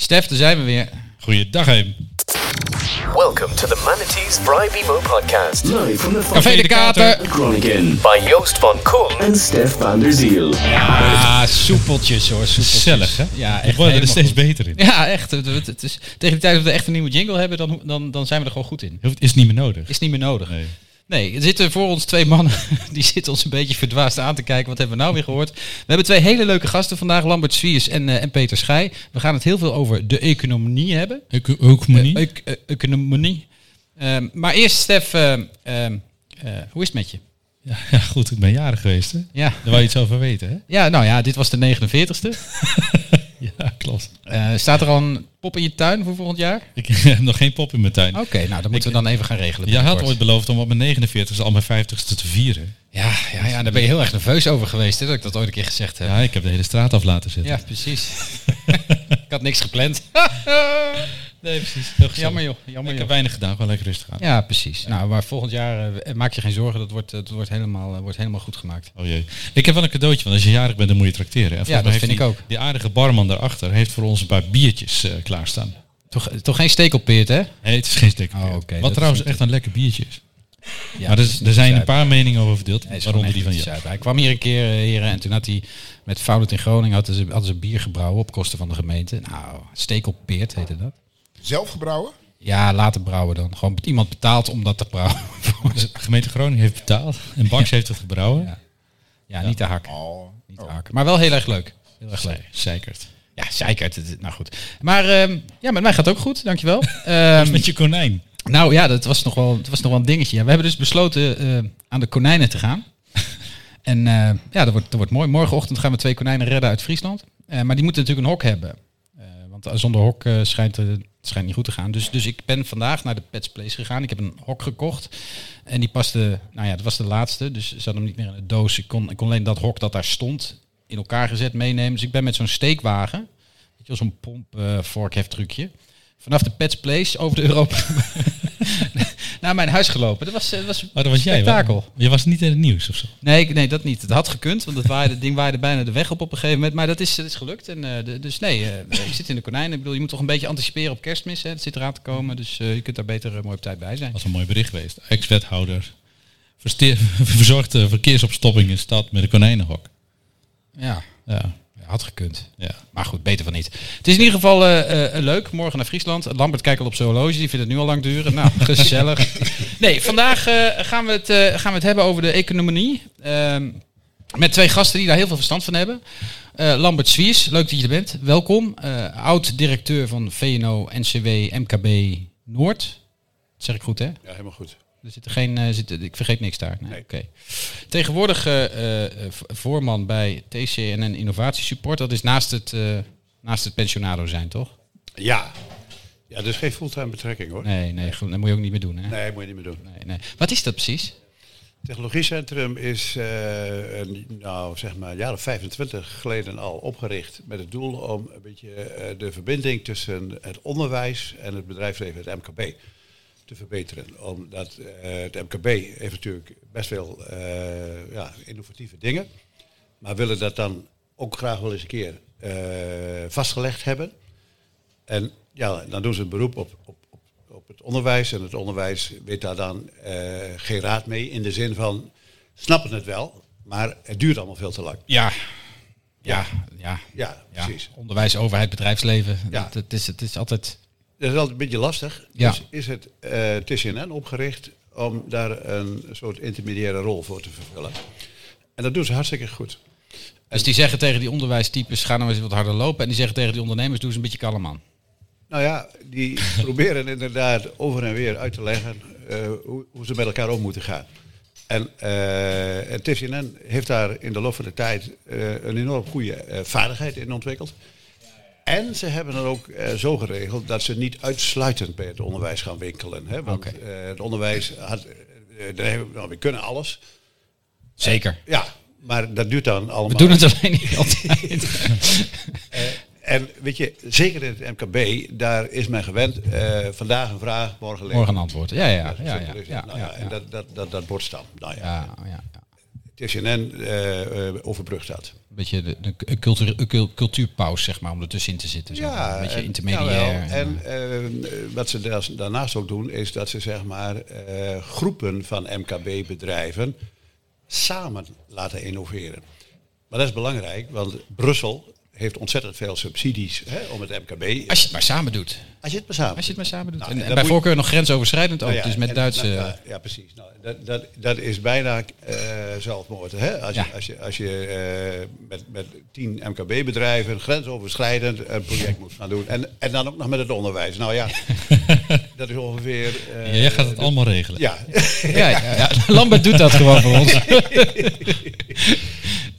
Stef, daar zijn we weer. Goeiedag, hé. Welcome to the Manatees Bribe Emo podcast Live from the Café de Kater. Groningen. by Joost van Koen En Stef van der Ziel. Ah, soepeltjes hoor, soepeltjes. Gezellig, hè? Ja, We echt worden er steeds goed. beter in. Ja, echt. Het, het- het is, tegen de tijd dat we echt een nieuwe jingle hebben, dan, dan, dan zijn we er gewoon goed in. Is niet meer nodig. Is niet meer nodig. Nee. Nee, er zitten voor ons twee mannen, die zitten ons een beetje verdwaasd aan te kijken. Wat hebben we nou weer gehoord? We hebben twee hele leuke gasten vandaag, Lambert Swiers en, eh, en Peter Schij. We gaan het heel veel over de economie hebben. Eco- Economie? Eh, ec- eh, economie. Ehm, maar eerst, Stef, ehm, ehm, eh, hoe is het met je? ja, ja, goed. Ik ben jarig geweest, hè? Ja. Daar wou je iets over weten, hè? ja, nou ja, dit was de 49ste. Ja, klopt. Eh, staat er al een pop in je tuin voor volgend jaar? Ik heb nog geen pop in mijn tuin. Oké, nou dan moeten we dan even gaan regelen. Jij had ooit beloofd om op mijn 49ste al mijn 50ste te vieren. Ja, ja, ja, daar ben je heel erg nerveus over geweest, hè, dat ik dat ooit een keer gezegd heb. Ja, ik heb de hele straat af laten zitten. Ja, precies. ik had niks gepland. Nee, precies. Jammer joh, jammer Ik joh. heb weinig gedaan, gewoon lekker rustig aan. Ja, precies. Nou, maar volgend jaar eh, maak je geen zorgen, dat wordt, eh, dat wordt, helemaal, eh, wordt helemaal goed gemaakt. Oh jee. Ik heb wel een cadeautje, want als je jarig bent, dan moet je trakteren. En mij dat heeft vind die, ik ook. Die aardige barman daarachter heeft voor ons een paar biertjes eh, klaarstaan. Toch, toch geen stekelpeert, hè? Nee, het is geen steek. Oh, Wat trouwens echt een lekker biertje is. Ja, maar er, is er zijn een paar meningen over verdeeld, Hij is waaronder die van zuipen. Hij kwam hier een keer, heren, en toen had hij met Fout in Groningen hadden ze, hadden ze bier gebrouwen op kosten van de gemeente. Nou, stekelpeert heette dat. Zelf gebrouwen? Ja, laten brouwen dan. Gewoon iemand betaalt om dat te brouwen. De gemeente Groningen heeft betaald en Bax heeft het gebrouwen. Ja. ja, niet te hakken. Oh. Niet te hakken. Maar wel heel erg leuk. Heel erg leuk. Nee, zeikert. Ja, zeker. Nou goed. Maar ehm, ja, met mij gaat het ook goed, dankjewel. Ehm, Met je konijn. nou ja, dat was nog wel, dat was nog wel een dingetje. Ja, we hebben dus besloten eh, aan de konijnen te gaan. en eh, ja, dat wordt, dat wordt mooi. Morgenochtend gaan we twee konijnen redden uit Friesland. Eh, maar die moeten natuurlijk een hok hebben. Eh, want zonder hok eh, schijnt eh, het schijnt niet goed te gaan. Dus, dus ik ben vandaag naar de Pets Place gegaan. Ik heb een hok gekocht. En die paste, nou ja, dat was de laatste. Dus ze hadden hem niet meer in de doos. Ik kon, ik kon alleen dat hok dat daar stond in elkaar gezet meenemen. Dus ik ben met zo'n steekwagen, weet zo'n pomp vorkheftrucje, vanaf de Pets Place over de Europa naar mijn huis gelopen. Dat was, eh, dat was Oh, dat was jij. spektakel. Je was niet in het nieuws of zo. Nee, nee, dat niet. Het had gekund, want het, waaide, ding waaide bijna de weg op op een gegeven moment. Maar dat is, dat is gelukt. En, eh, de- dus nee, eh, ik zit in de konijnen. Ik bedoel, je moet toch een beetje anticiperen op kerstmis. Hè? Het zit eraan te komen, dus je kunt daar beter mooi op tijd bij zijn. Dat was een mooi bericht geweest. Ex-wethouder verste- verzorgt de verkeersopstopping in stad met een konijnenhok. Ja, Ja, had gekund. ja. Maar goed, beter van niet. Het is in ieder geval eh, eh, leuk. Morgen naar Friesland. Lambert kijkt al op zijn horloge. Die vindt het nu al lang duren. Nou, gezellig. Nee, vandaag eh, gaan, we het, eh, gaan we het hebben over de economie. Ehm, met twee gasten die daar heel veel verstand van hebben. Eh, Lambert Swiers, leuk dat je er bent. Welkom. Eh, Oud-directeur van VNO-NCW MKB Noord. Dat zeg ik goed, hè? Ja, helemaal goed. Er zit er geen, eh, ik vergeet niks daar. Nee, oké. Tegenwoordig eh, eh, voorman bij TCNN Innovatiesupport. Dat is naast het, naast het pensionado zijn, toch? Ja. Ja, dus geen fulltime betrekking hoor. Nee, nee, dat moet je ook niet meer doen. Hè? Nee, moet je niet meer doen. Nee, nee. Wat is dat precies? Technologiecentrum is, een, nou zeg maar, of 25 geleden al opgericht met het doel om een beetje de verbinding tussen het onderwijs en het bedrijfsleven, het MKB, te verbeteren. Omdat eh, het MKB heeft natuurlijk best veel eh, ja, innovatieve dingen, maar willen dat dan ook graag wel eens een keer eh, vastgelegd hebben. En ja, dan doen ze een beroep op, op, op, op het onderwijs. En het onderwijs weet daar dan geen raad mee. In de zin van, snappen het wel, maar het duurt allemaal veel te lang. Ja. Ja, ja. Ja, ja. precies. Onderwijs, overheid, bedrijfsleven. Ja. Het, is, het is altijd... Dat is altijd een beetje lastig. Ja. Dus is het eh TCNN opgericht om daar een soort intermediaire rol voor te vervullen. En dat doen ze hartstikke goed. Dus die zeggen tegen die onderwijstypes, ga nou eens wat harder lopen. En die zeggen tegen die ondernemers, doe eens een beetje kalm man. Nou ja, die proberen inderdaad over en weer uit te leggen eh, hoe, hoe ze met elkaar om moeten gaan. En eh, het TCNN heeft daar in de loop van de tijd eh, een enorm goede eh, vaardigheid in ontwikkeld. En ze hebben het ook eh, zo geregeld dat ze niet uitsluitend bij het onderwijs gaan winkelen. Hè? Want eh, het onderwijs had, eh, we, nou, we kunnen alles. Zeker. Ja, maar dat duurt dan allemaal. We doen het alleen niet altijd. En weet je, zeker in het MKB, daar is men gewend. vandaag een vraag, morgen leven. Morgen een antwoord. Ja, ja, ja. ja, ja. Nou ja, ja, en dat, dat, dat, dat dan. Nou ja, ja. TCNN eh, eh, overbrugd had. Een beetje de, de cultuur, een cul- cultuurpaus, zeg maar, om ertussenin te zitten. Zo. een beetje en- intermediair. En eh, wat ze daar- daarnaast ook doen, is dat ze zeg maar eh, groepen van MKB-bedrijven samen laten innoveren. Maar dat is belangrijk, want Brussel heeft ontzettend veel subsidies hè, om het MKB. als je het maar samen doet. Als je het maar samen Als je het maar samen doet. Nou, en, en en dan bij voorkeur nog grensoverschrijdend ook. Nou ja, dus met en- Duitse... nou, ja, ja, precies. Nou, dat, dat, dat is bijna eh, zelfmoord. Hè? Als je, Ja. als je, als je eh, met, met tien MKB-bedrijven grensoverschrijdend een project moet gaan doen. En, en dan ook nog met het onderwijs. Nou ja, dat is ongeveer... eh, Jij gaat het allemaal regelen. Ja, ja, ja, ja. Lambert doet dat gewoon voor ons.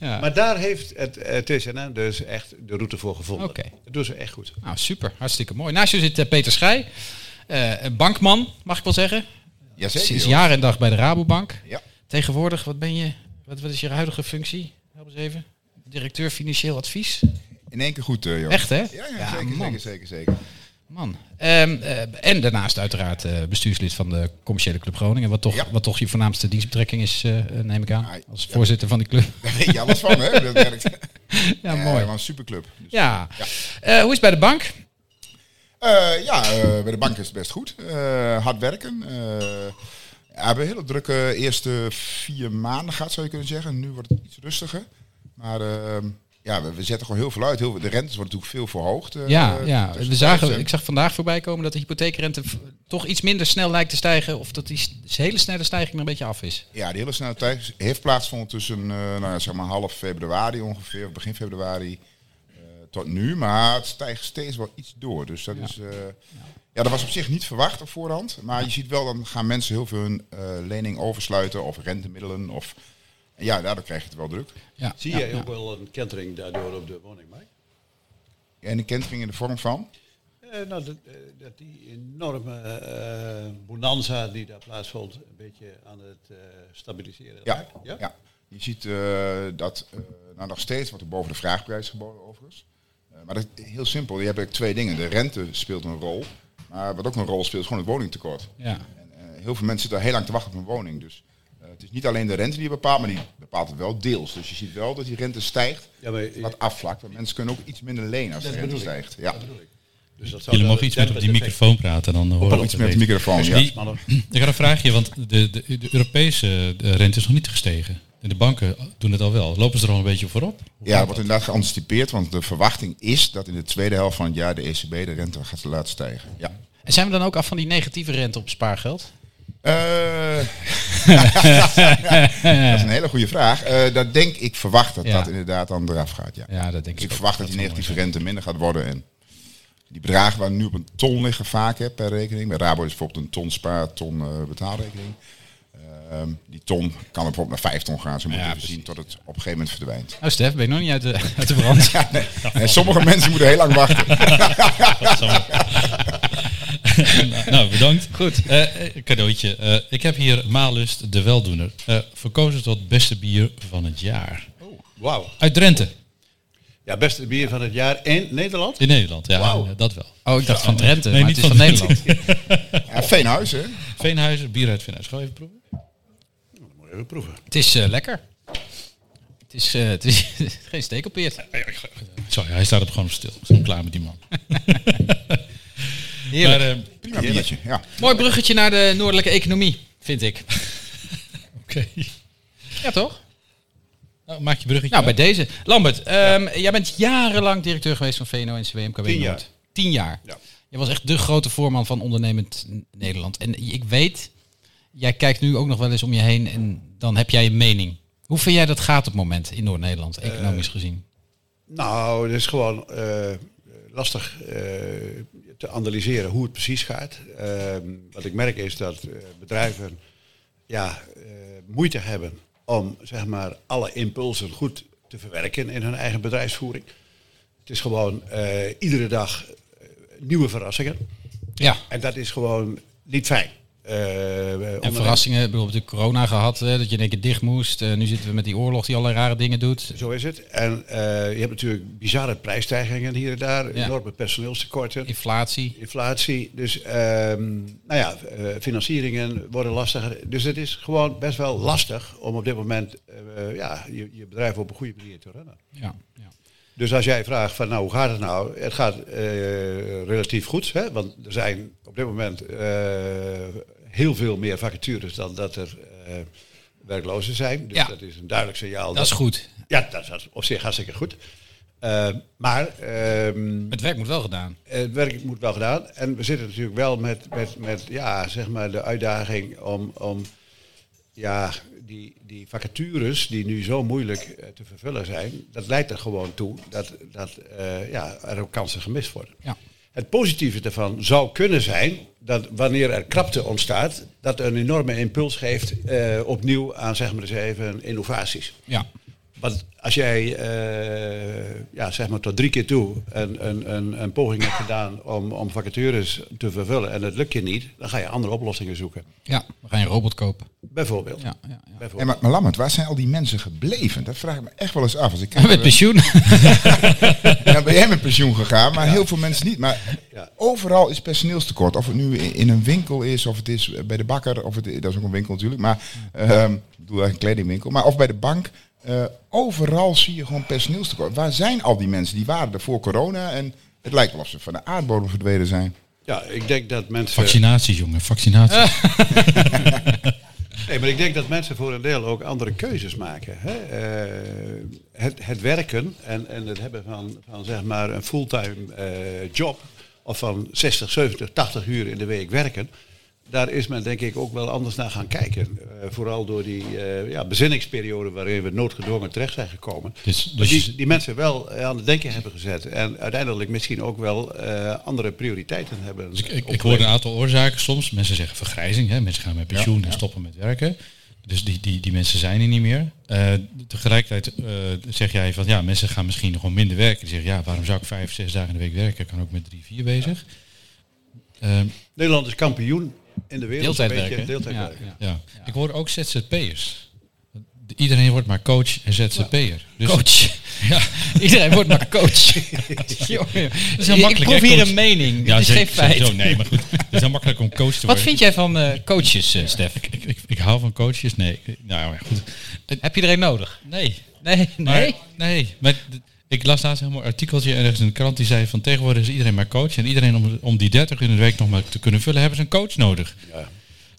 ja. maar daar heeft het eh, TCNN dus echt de route voor gevonden. Oké. Dat doen ze echt goed. Nou, super. Hartstikke mooi. Naast je zit eh, Peter Schij. eh, een bankman, mag ik wel zeggen. Jazeker. Sinds joh. jaar en dag bij de Rabobank. Ja. Tegenwoordig, wat ben je? Wat, wat is je huidige functie? Help eens even. Directeur financieel advies. In één keer goed, eh joh. Echt, hè? Ja, ja, zeker, man. zeker, zeker, zeker. Man. Ehm, eh, en daarnaast uiteraard eh, bestuurslid van de commerciële club Groningen. Wat toch, Ja. wat toch je voornaamste dienstbetrekking is, eh, neem ik aan. Als ja. voorzitter van die club. Daar weet je alles van, hè? Dat werkt. Ja, mooi. maar een superclub. Dus, Ja. Hoe is het bij de bank? Ja, bij de bank is het best goed. Hard werken. We hebben een hele drukke eerste vier maanden gehad, zou je kunnen zeggen. Nu wordt het iets rustiger. Maar eh, ja, we, we zetten gewoon heel veel uit. Heel, veel- de rentes worden natuurlijk veel verhoogd. eh, Ja, ja. We zagen, ik zag vandaag voorbij komen dat de hypotheekrente toch iets minder snel lijkt te stijgen. Of dat die hele snelle stijging er een beetje af is. Ja, die hele snelle tijd heeft plaatsgevonden tussen eh, nou, ja, zeg maar half februari ongeveer, of begin februari eh, tot nu. Maar het stijgt steeds wel iets door. Dus dat is. ja, dat was op zich niet verwacht op voorhand. Maar je ziet wel, dan gaan mensen heel veel hun lening oversluiten of rentemiddelen. Of, ja, daardoor krijg je het wel druk. Ja, Zie ja, jij ja. ook wel een kentering daardoor op de woningmarkt? En de kentering in de vorm van. Eh, nou, dat, eh, dat die enorme eh, bonanza die daar plaatsvond, een beetje aan het eh, stabiliseren Ja, ja? je ziet eh, dat eh, nou, nog steeds wordt er boven de vraagprijs geboden overigens. Eh, maar dat is heel simpel. Je hebt eigenlijk twee dingen. De rente speelt een rol. Maar wat ook een rol speelt is gewoon het woningtekort. Ja. En, eh, heel veel mensen zitten al heel lang te wachten op een woning. Dus het is niet alleen de rente die je bepaalt, maar die bepaalt het wel deels. Dus je ziet wel dat die rente stijgt, Ja, maar, wat afvlakt. Want mensen kunnen ook iets minder lenen als de Dat rente bedoel ik. stijgt. Ja. Dus dat zou Jullie mogen iets meer op die microfoon praten, dan horen we Iets het met de microfoon, ja. Die- Mannen. Ik had een vraagje, want de, de, de Europese rente is nog niet gestegen. En de banken doen het al wel. Lopen ze er al een beetje voorop? Hoe Ja, wordt dat? inderdaad geanticipeerd, want de verwachting is dat in de tweede helft van het jaar de ECB de rente gaat laten stijgen. Ja. En zijn we dan ook af van die negatieve rente op spaargeld? Eh, dat is een hele goede vraag. Eh dat denk ik, verwacht dat Ja. dat inderdaad dan eraf gaat. Ja. Ja, dat denk ik ik verwacht dat die negatieve rente minder gaat worden. En die bedragen waar nu op een ton liggen vaak hè, per rekening. Bij Rabo is bijvoorbeeld een ton spaar, ton eh, betaalrekening. Ehm, die ton kan bijvoorbeeld naar vijf ton gaan. Ze moeten Ja, even zien tot het op een gegeven moment verdwijnt. Nou, Stef, ben je nog niet uit de, uit de brand? En sommige mensen moeten heel lang wachten. nou, bedankt. Goed. Eh, eh, cadeautje. Eh, ik heb hier Malust de Weldoener. Eh, verkozen tot beste bier van het jaar. Wauw. Uit Drenthe, Ja, beste bier van het jaar in Nederland. in Nederland. Ja, eh, dat wel. Oh, ik dacht van Drenthe, Nee, maar niet het is van. Nederland. Ja, Veenhuis, hè? Veenhuizen, bier uit Veenhuizen. Ga even proeven. Moet je even proeven. Het is lekker. Het is, eh, het is geen stekelpeert. Sorry, hij staat op gewoon stil. Ik ben klaar met die man. Heerlijk. Maar, eh, Prima biertje. Ja. Mooi bruggetje naar de noordelijke economie, vind ik. Oké. Ja, toch? Nou, maak je bruggetje. Nou, bij deze. Lambert, ehm, jij bent jarenlang directeur geweest van VNO en CWMKW Tien jaar. Tien jaar. Ja. Je was echt de grote voorman van ondernemend Nederland. En ik weet, jij kijkt nu ook nog wel eens om je heen en dan heb jij een mening. Hoe vind jij dat gaat op het moment in Noord-Nederland, economisch gezien? Nou, het is gewoon eh, lastig eh, te analyseren hoe het precies gaat. Ehm, wat ik merk is dat eh, bedrijven ja, eh, moeite hebben om zeg maar, alle impulsen goed te verwerken in hun eigen bedrijfsvoering. Het is gewoon eh, iedere dag nieuwe verrassingen. Ja, En dat is gewoon niet fijn. Eh, En verrassingen, hebben natuurlijk corona gehad, hè, dat je in één keer dicht moest. Eh, nu zitten we met die oorlog die allerlei rare dingen doet. Zo is het. En eh, je hebt natuurlijk bizarre prijsstijgingen hier en daar, Ja. enorme personeelstekorten. Inflatie. inflatie. Dus ehm, nou ja, financieringen worden lastiger. Dus het is gewoon best wel lastig om op dit moment ja, je, je bedrijf op een goede manier te runnen. Ja, ja. Dus als jij vraagt van nou hoe gaat het nou? Het gaat eh, relatief goed. Hè? Want er zijn op dit moment eh, heel veel meer vacatures dan dat er eh, werklozen zijn. Dus Ja. dat is een duidelijk signaal. Dat is goed. Ja, dat is op zich hartstikke goed. Maar ehm, Het werk moet wel gedaan. het werk moet wel gedaan. En we zitten natuurlijk wel met, met, met ja, zeg maar de uitdaging om, om ja, die, die vacatures die nu zo moeilijk eh, te vervullen zijn, dat leidt er gewoon toe dat, dat eh, ja, er ook kansen gemist worden. Ja. Het positieve daarvan zou kunnen zijn dat wanneer er krapte ontstaat, dat een enorme impuls geeft eh, opnieuw aan zeg maar eens even innovaties. Ja. Want als jij eh, ja, zeg maar tot drie keer toe een, een, een, een poging hebt gedaan om, om vacatures te vervullen en het lukt je niet, dan ga je andere oplossingen zoeken. Ja, we gaan een robot kopen. Bijvoorbeeld. Ja, ja, ja. Bijvoorbeeld. maar, maar Lammert, waar zijn al die mensen gebleven? Dat vraag ik me echt wel eens af. Als ik kijk Met pensioen. Ja, ben jij met pensioen gegaan, maar heel veel mensen niet. Maar Ja. overal is personeelstekort. Of het nu in een winkel is, of het is bij de bakker, of het, dat is ook een winkel natuurlijk. Maar ehm, ik bedoel eigenlijk een kledingwinkel. Maar of bij de bank. Eh, overal zie je gewoon personeelstekort. Waar zijn al die mensen? Die waren er voor corona en het lijkt wel of ze van de aardbodem verdwenen zijn. Ja, ik denk dat mensen. Vaccinatie, jongen, vaccinatie. Nee, maar ik denk dat mensen voor een deel ook andere keuzes maken. Hè? Eh, het, het werken en, en het hebben van, van zeg maar een fulltime eh, job, of van 60, 70, 80 uur in de week werken, daar is men denk ik ook wel anders naar gaan kijken. Eh, vooral door die eh, ja, bezinningsperiode waarin we noodgedwongen terecht zijn gekomen. Dus- dus die, die mensen wel eh, aan het denken hebben gezet en uiteindelijk misschien ook wel andere prioriteiten hebben. Dus ik, ik, hoor een aantal oorzaken soms. Mensen zeggen vergrijzing, hè? mensen gaan met pensioen en stoppen met werken. Dus die, die, die mensen zijn er niet meer. Tegelijkertijd zeg jij van ja, mensen gaan misschien nog wel minder werken. Die zeggen ja, waarom zou ik vijf, zes dagen in de week werken? Ik kan ook met drie, vier bezig. Ehm, Nederland is kampioen in de wereld. Deeltijd een beetje werken. Deeltijd Ja, werken. ja. ja. Ik hoor ook ZZP'ers. Iedereen wordt maar coach en ZZP'er. Dus Coach. Ja, iedereen wordt maar coach. Dat is heel ik makkelijk. proef hè, hier coach? een mening. Ja, het is geen feit. sowieso. Nee, maar goed. Het is heel makkelijk om coach te Wat worden. vind jij van eh, coaches, eh, Stef? Ik, ik, ik hou van coaches. Nee, nou ja, goed. Heb je er een nodig? Nee. Nee, Maar, nee. nee. Maar ik las laatst een mooi artikeltje ergens in de krant die zei van tegenwoordig is iedereen maar coach. En iedereen om, om die 30 uur in de week nog maar te kunnen vullen, hebben ze een coach nodig. Ja,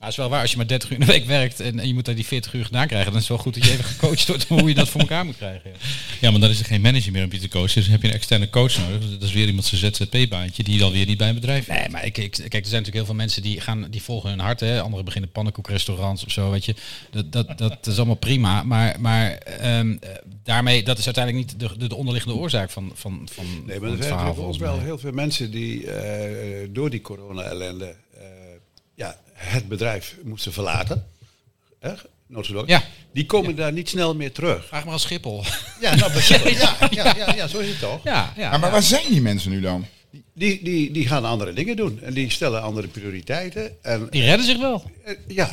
is wel waar. Als je maar 30 uur in de week werkt en, en je moet daar die 40 uur gedaan krijgen, dan is het wel goed dat je even gecoacht wordt hoe je dat voor elkaar moet krijgen. Ja. Ja, maar dan is er geen manager meer om je te coachen. Dus dan heb je een externe coach nodig. Dus dat is weer iemand zijn ZZP-baantje die dan weer niet bij een bedrijf Nee, maar ik, ik, kijk, er zijn natuurlijk heel veel mensen die gaan, die volgen hun hart. Hè. Anderen beginnen pannenkoekrestaurants of zo, weet je. Dat, dat, dat is allemaal prima. Maar, maar ehm, eh, daarmee, dat is uiteindelijk niet de, de, de onderliggende oorzaak van, van, van, Nee, maar er het zijn verhaal ook volgens wel heel veel mensen die eh, door die corona-ellende het bedrijf moesten verlaten. Hè? Ja. Die komen daar niet snel meer terug. Vraag maar als Schiphol. Ja, nou, ja, ja, ja, ja, zo is het toch? Ja, ja. maar, maar ja. waar zijn die mensen nu dan? Die, die, die gaan andere dingen doen. En die stellen andere prioriteiten. En, Die redden zich wel. eh, ja,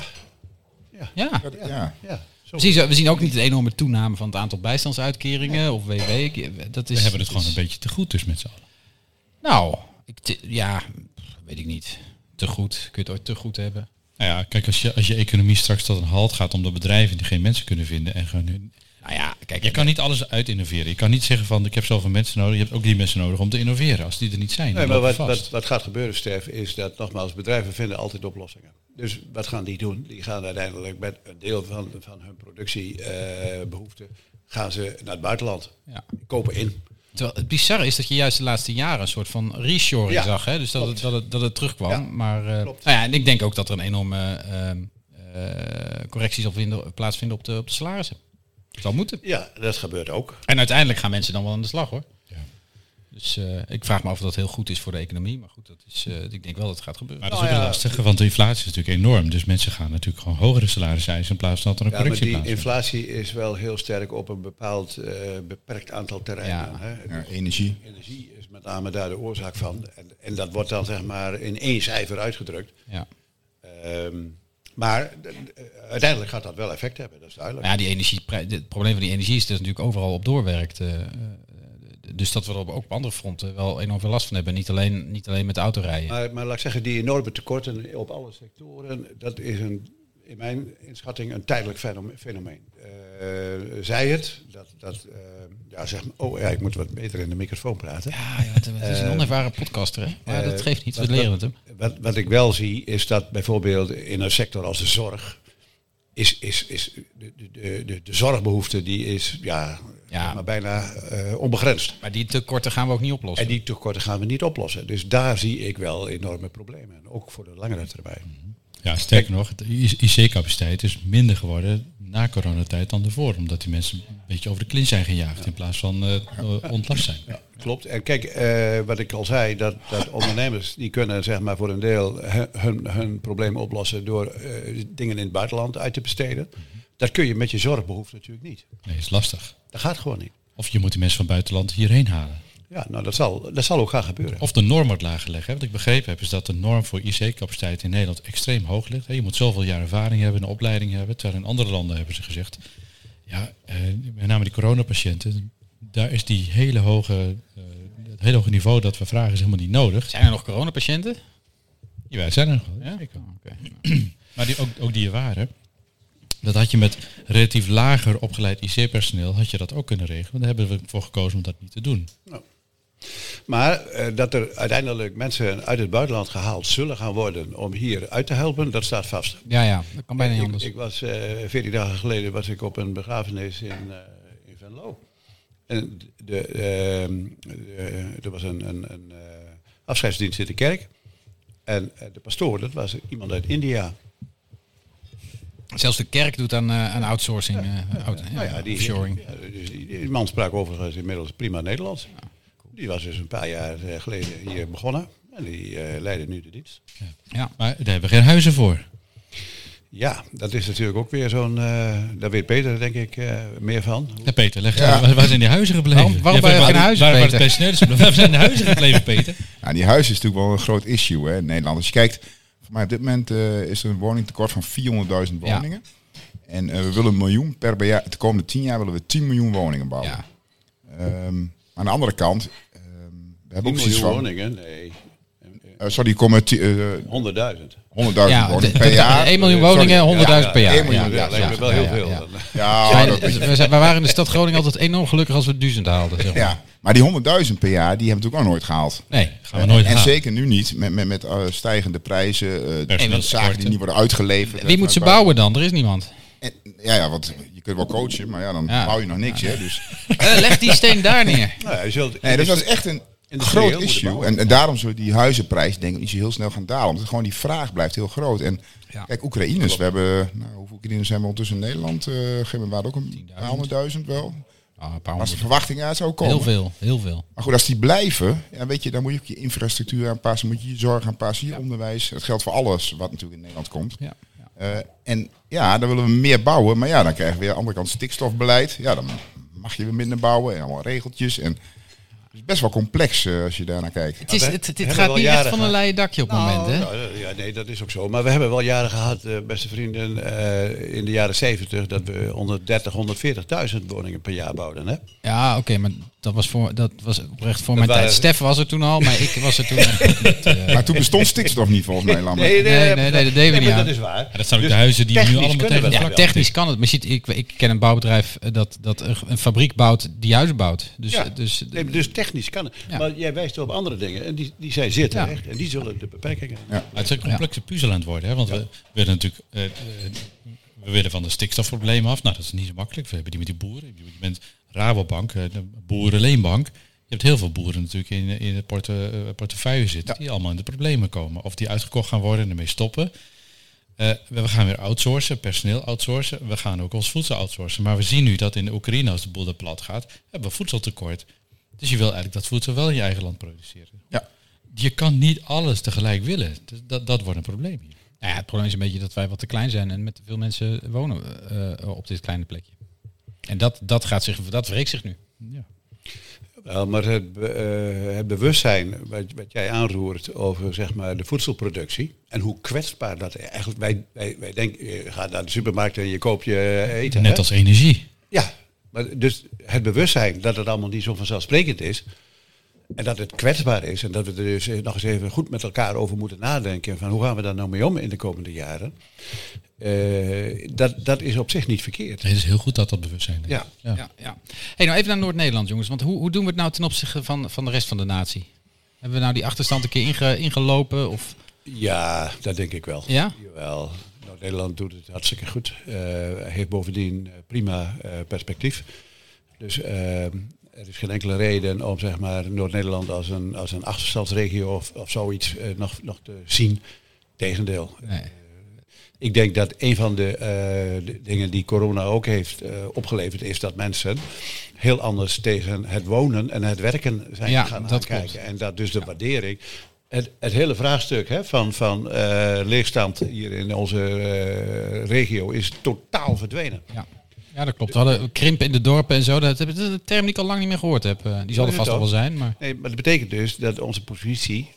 Ja. Dat- ja. ja. Zo. We zien, ook niet een enorme toename van het aantal bijstandsuitkeringen of WW. Dat is, We hebben het gewoon een beetje te goed dus met z'n allen. Nou, ik, te- ja, weet ik niet. Te goed. Kun je het ooit te goed hebben? Nou ja, kijk, als je, als je economie straks tot een halt gaat omdat bedrijven die geen mensen kunnen vinden en gaan hun... Nou ja, kijk, Je kan niet alles uit innoveren. Je kan niet zeggen van ik heb zoveel mensen nodig. Je hebt ook die mensen nodig om te innoveren. Als die er niet zijn, Nee, maar wat, wat, wat gaat gebeuren, Stef, is dat nogmaals, bedrijven vinden altijd oplossingen. Dus wat gaan die doen? Die gaan uiteindelijk met een deel van, van hun productiebehoeften gaan ze naar het buitenland. Ja. Kopen in. Terwijl het bizarre is dat je juist de laatste jaren een soort van reshoring Ja, zag. Hè? Dus dat het, dat, het, dat het terugkwam. Ja, maar eh, nou ja, en ik denk ook dat er een enorme ehm, eh, correctie zal vinden, plaatsvinden op de, op de salarissen. Het zal moeten. Ja, dat gebeurt ook. En uiteindelijk gaan mensen dan wel aan de slag hoor. Dus eh, ik vraag me af of dat heel goed is voor de economie. Maar goed, dat is, eh, ik denk wel dat het gaat gebeuren. Maar dat is ook Nou een ja. lastige, want de inflatie is natuurlijk enorm. Dus mensen gaan natuurlijk gewoon hogere salarissen eisen in plaats van dat er een Ja, maar correctie die inflatie is wel heel sterk op een bepaald eh, beperkt aantal terreinen. Ja. Hè. Ja, energie. Energie is met name daar de oorzaak van. En, en dat wordt dan zeg maar in één cijfer uitgedrukt. Ja. Eh, Ehm, maar uiteindelijk gaat dat wel effect hebben, dat is duidelijk. Ja, die energie, het probleem van die energie is dat het natuurlijk overal op doorwerkt. Dus dat we er op- ook op andere fronten wel enorm veel last van hebben. Niet alleen, niet alleen met de autorijden. Maar, maar laat ik zeggen, die enorme tekorten op alle sectoren, dat is een, in mijn inschatting een tijdelijk fenome- fenomeen. Eh, zij het, dat, dat eh, ja, zeg maar, oh ja, ik moet wat beter in de microfoon praten. Ja, ja, het, het is een onervaren podcaster, hè? Maar dat Eh, geeft niet, we wat- leren het hem. Wat, wat ik wel zie, is dat bijvoorbeeld in een sector als de zorg, is, is, is de, de, de, de zorgbehoefte die is ja, Ja. maar bijna eh, onbegrensd. Maar die tekorten gaan we ook niet oplossen. En die tekorten gaan we niet oplossen. Dus daar zie ik wel enorme problemen. En ook voor de langere termijn. Ja, sterker nog, de IC-capaciteit is minder geworden na coronatijd dan ervoor. Omdat die mensen een beetje over de klin zijn gejaagd in plaats van eh, eh, ontlast zijn. Klopt. En kijk, eh, wat ik al zei, dat, dat ondernemers die kunnen zeg maar voor een deel hu- hun, hun problemen oplossen door dingen in het buitenland uit te besteden. Dat kun je met je zorgbehoefte natuurlijk niet. Nee, is lastig. Dat gaat gewoon niet. Of je moet die mensen van buitenland hierheen halen. Ja, nou dat zal, dat zal ook gaan gebeuren. Of de norm wordt lager leggen. Wat ik begrepen heb is dat de norm voor IC-capaciteit in Nederland extreem hoog ligt. Hè, Je moet zoveel jaar ervaring hebben, een opleiding hebben. Terwijl in andere landen hebben ze gezegd, ja, eh, met name die coronapatiënten, daar is die hele hoge, eh, het hele hoge niveau dat we vragen is helemaal niet nodig. Zijn er nog coronapatiënten? Ja, wij zijn er nog wel. Ja? zeker. Oké. Maar die, ook, ook die er waren, dat had je met relatief lager opgeleid IC-personeel, had je dat ook kunnen regelen. Daar hebben we voor gekozen om dat niet te doen. Maar eh, dat er uiteindelijk mensen uit het buitenland gehaald zullen gaan worden om hier uit te helpen, dat staat vast. Ja, ja, dat kan bijna niet anders. ik was eh 14 dagen geleden was ik op een begrafenis in, eh, in Venlo. En de, ehm, de- er was een, een, een afscheidsdienst in de kerk. En de pastoor, dat was iemand uit India. Zelfs de kerk doet aan, aan outsourcing, eh, out- ja, Nou ja, die, ja, dus die, die man sprak overigens inmiddels prima Nederlands. Die was dus een paar jaar eh, geleden hier begonnen. En die eh, leidde nu de dienst. Ja. Maar daar hebben we geen huizen voor. Ja, dat is natuurlijk ook weer zo'n... eh daar weet Peter denk ik eh, meer van. Ja, Peter, leg Ja. waar, waar zijn die huizen gebleven? Waarom- waarom Ja, waar- geen huizen, waar, waar Peter? zijn de huizen gebleven, Peter? Nou, die huizen is natuurlijk wel een groot issue hè, in Nederland. Als je kijkt, voor mij op dit moment eh, is er een woningtekort van 400.000 Ja. woningen. En eh, we willen een miljoen per jaar, de komende 10 jaar willen we 10 miljoen woningen bouwen. Ja. Aan de andere kant, ehm, we hebben ook 10 zoiets miljoen van... woningen, nee. eh, sorry, komen ti- eh, 100.000. 100.000 Ja, woningen per jaar. 1 miljoen woningen, ja, 100.000 per jaar. 1 miljoen, Ja, wel heel veel. we, waren in de stad Groningen altijd enorm gelukkig als we duizend haalden. Zeg maar. ja, maar die 100.000 per jaar, die hebben we natuurlijk ook nooit gehaald. Nee, Gaan we nooit en halen. zeker nu niet, met, met, met eh, stijgende prijzen, eh Personeelstekorten. zaken die niet worden uitgeleverd. wie moet ze bouwen dan? Er is niemand. En, ja, ja, want je kunt wel coachen, maar ja, dan Ja. bouw je nog niks. Hè, dus, Eh, leg die steen daar neer. Nou ja, je zult, nee, dus dat is echt een groot issue. En, en daarom zullen die huizenprijs denk ik niet zo heel snel gaan dalen. Omdat gewoon die vraag blijft heel groot. En Ja. kijk, Oekraïners, we hebben, nou, hoeveel Oekraïners zijn we ondertussen in Nederland? Eh gegeven waren ook een paar honderdduizend wel. Ah, een paar Als de verwachting uit zou komen. Heel veel, heel veel. Maar goed, als die blijven, ja, weet je, dan moet je ook je infrastructuur aanpassen, moet je je zorg aanpassen, je onderwijs. Dat geldt voor alles wat natuurlijk in Nederland komt. Ja. Eh, en ja, dan willen we meer bouwen, maar ja, dan krijgen we weer aan de andere kant stikstofbeleid. Ja, dan mag je weer minder bouwen en allemaal regeltjes. En het is best wel complex eh, als je daarnaar kijkt. Het, is, het, het gaat niet echt van een leien dakje op het moment, hè? Nou, ja, nee, dat is ook zo. Maar we hebben wel jaren gehad, eh, beste vrienden, eh, in de jaren 70, dat we 130, 140.000 woningen per jaar bouwden. Hè? Ja, oké, maar dat was, voor, dat was oprecht voor Dat mijn tijd. Stef was er toen al, maar ik was er toen niet. eh. Maar toen bestond stikstof niet volgens mij, Lambert. nee, nee, nee, dat deden we niet aan. Dat is waar. Ja, dat zijn ook Dus de huizen die nu allemaal tegen Ja, technisch kan het. Maar je ziet, ik, ik ken een bouwbedrijf eh, dat, dat een fabriek bouwt die huizen bouwt. Dus, Ja. dus, Nee, dus technisch kan het. Ja. Maar jij wijst op andere dingen en die, die zijn zeer Ja. terecht. En die zullen de beperkingen Ja. Het is een complexe puzzel aan het worden. Hè? Want we willen natuurlijk eh, eh, we willen van de stikstofproblemen af. Nou, dat is niet zo makkelijk. We hebben die met die boeren. Je bent Rabobank, eh, de boerenleenbank. Je hebt heel veel boeren natuurlijk in, in de porte, eh, portefeuille zitten. Die allemaal in de problemen komen. Of die uitgekocht gaan worden en ermee stoppen. Eh, we gaan weer outsourcen, personeel outsourcen. We gaan ook ons voedsel outsourcen. Maar we zien nu dat in de Oekraïne, als de boel er plat gaat, hebben we voedseltekort. Dus je wil eigenlijk dat voedsel wel in je eigen land produceren. Ja. Je kan niet alles tegelijk willen. Dus dat, dat wordt een probleem hier. Nou ja, het probleem is een beetje dat wij wat te klein zijn en met te veel mensen wonen op dit kleine plekje. En dat, dat, gaat zich, dat wreekt zich nu. Ja. Wel, maar het, be- eh, het bewustzijn wat, wat jij aanroert over zeg maar, de voedselproductie en hoe kwetsbaar dat eigenlijk... Wij, wij, wij denken, je gaat naar de supermarkt en je koopt je eten. Net hè? als energie. Ja, maar dus het bewustzijn dat het allemaal niet zo vanzelfsprekend is. En dat het kwetsbaar is. En dat we er dus nog eens even goed met elkaar over moeten nadenken. Van hoe gaan we daar nou mee om in de komende jaren. Eh, dat, dat is op zich niet verkeerd. Het is heel goed dat dat bewustzijn is. Ja. Ja. Ja, ja. Hey, nou even naar Noord-Nederland, jongens. Want hoe, hoe doen we het nou ten opzichte van, van de rest van de natie? Hebben we nou die achterstand een keer inge, ingelopen? Of, Ja, dat denk ik wel. Ja? Jawel. Nederland doet het hartstikke goed. Eh, heeft bovendien eh, prima eh, perspectief. Dus er is geen enkele reden om zeg maar, Noord-Nederland als een, als een achterstandsregio of, of zoiets nog, nog te zien. Tegendeel. nee. Ik denk dat een van de, eh, de dingen die corona ook heeft eh, opgeleverd, is dat mensen heel anders tegen het wonen en het werken zijn Ja, gaan dat kijken. klopt. En dat dus de waardering. Het, het hele vraagstuk hè, van, van eh, leegstand hier in onze regio is totaal verdwenen. Ja. ja, dat klopt. We hadden krimpen in de dorpen en zo. Dat is een term die ik al lang niet meer gehoord heb. Die zal er vast al wel zijn. Maar Nee, maar dat betekent dus dat onze positie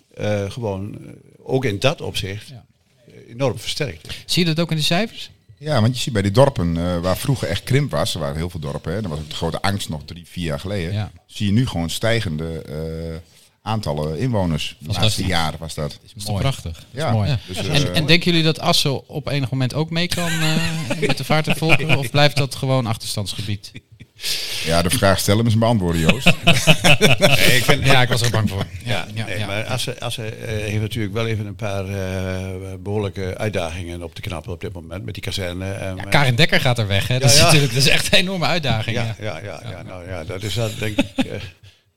gewoon ook in dat opzicht Ja. Enorm versterkt is. zie je dat ook in de cijfers? Ja, want je ziet bij die dorpen eh, waar vroeger echt krimp was, er waren heel veel dorpen, hè, dat was ook de grote angst nog drie, vier jaar geleden, Ja. zie je nu gewoon stijgende eh, aantallen inwoners. De laatste jaren was dat. Dat is Mooi. prachtig? Ja, mooi. Dus, En, eh, en denken jullie dat Assen op enig moment ook mee kan eh, met de vaart en volkeren? Of blijft dat gewoon achterstandsgebied? Ja, de vraag stellen is beantwoorden, Joost. Nee, ik vind, Ja, ik was er bang voor. Ja, ja, nee, ja. maar Assen, Assen eh, heeft natuurlijk wel even een paar eh, behoorlijke uitdagingen op te knappen op dit moment met die kazerne. en Ja, met- Karin Dekker gaat er weg. Hè? Dat, Ja, is ja. natuurlijk, dat is echt een enorme uitdaging. ja, Ja. ja, ja, ja, nou ja, dat is dat, denk ik eh,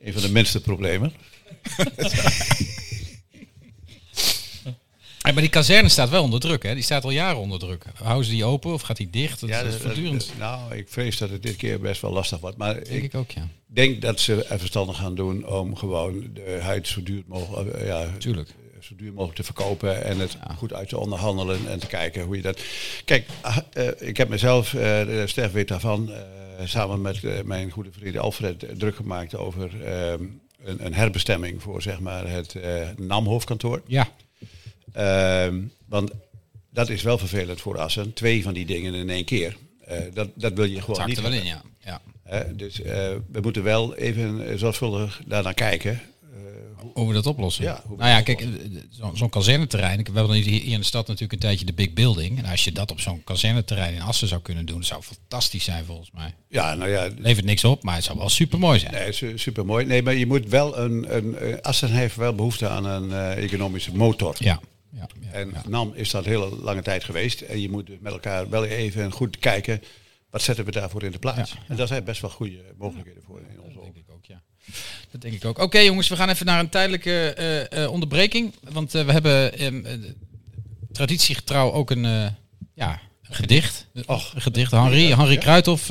een van de minste problemen. Maar die kazerne staat wel onder druk. Hè? Die staat al jaren onder druk. Houden ze die open of gaat die dicht? Dat, Ja, is voortdurend. nou, ik vrees dat het dit keer best wel lastig wordt. Maar denk ik ik ook, ja. denk dat ze er verstandig gaan doen om gewoon de huid zo duur mogelijk, eh, ja, Tuurlijk. zo duur mogelijk te verkopen en het goed uit te onderhandelen en te kijken hoe je dat. Kijk, ah, eh, ik heb mezelf, eh de Stef weet daarvan, eh, samen met eh, mijn goede vriend Alfred eh, druk gemaakt over ehm, een, een herbestemming voor zeg maar het eh NAM-hoofdkantoor. Ja, want dat is wel vervelend voor Assen. Twee van die dingen in één keer. Eh, dat, dat wil je gewoon niet. er wel in, ja. ja. Dus eh, we moeten wel even eh, zorgvuldig daarnaar kijken. Hoe- we dat oplossen. Ja, nou ja, dat kijk, zo'n zo'n kazerneterrein. ik- We hebben hier hier in de stad natuurlijk een tijdje de Big Building. En als je dat op zo'n kazerneterrein in Assen zou kunnen doen, zou fantastisch zijn volgens mij. ja, nou ja, Levert niks op, maar het zou wel super mooi zijn. nee, super mooi. Nee, maar je moet wel een. een Assen heeft wel behoefte aan een economische motor. Ja. Ja, ja, En. NAM is dat hele lange tijd geweest. En je moet dus met elkaar wel even goed kijken. Wat zetten we daarvoor in de plaats? En daar zijn best wel goede mogelijkheden voor in onze ogen. denk ik ook, ja. Dat denk ik ook. Oké jongens, we gaan even naar een tijdelijke eh, eh, onderbreking. Want eh, we hebben eh, traditiegetrouw ook een, ja, een gedicht. Och. een gedicht. Henri, Henri. Kruithof,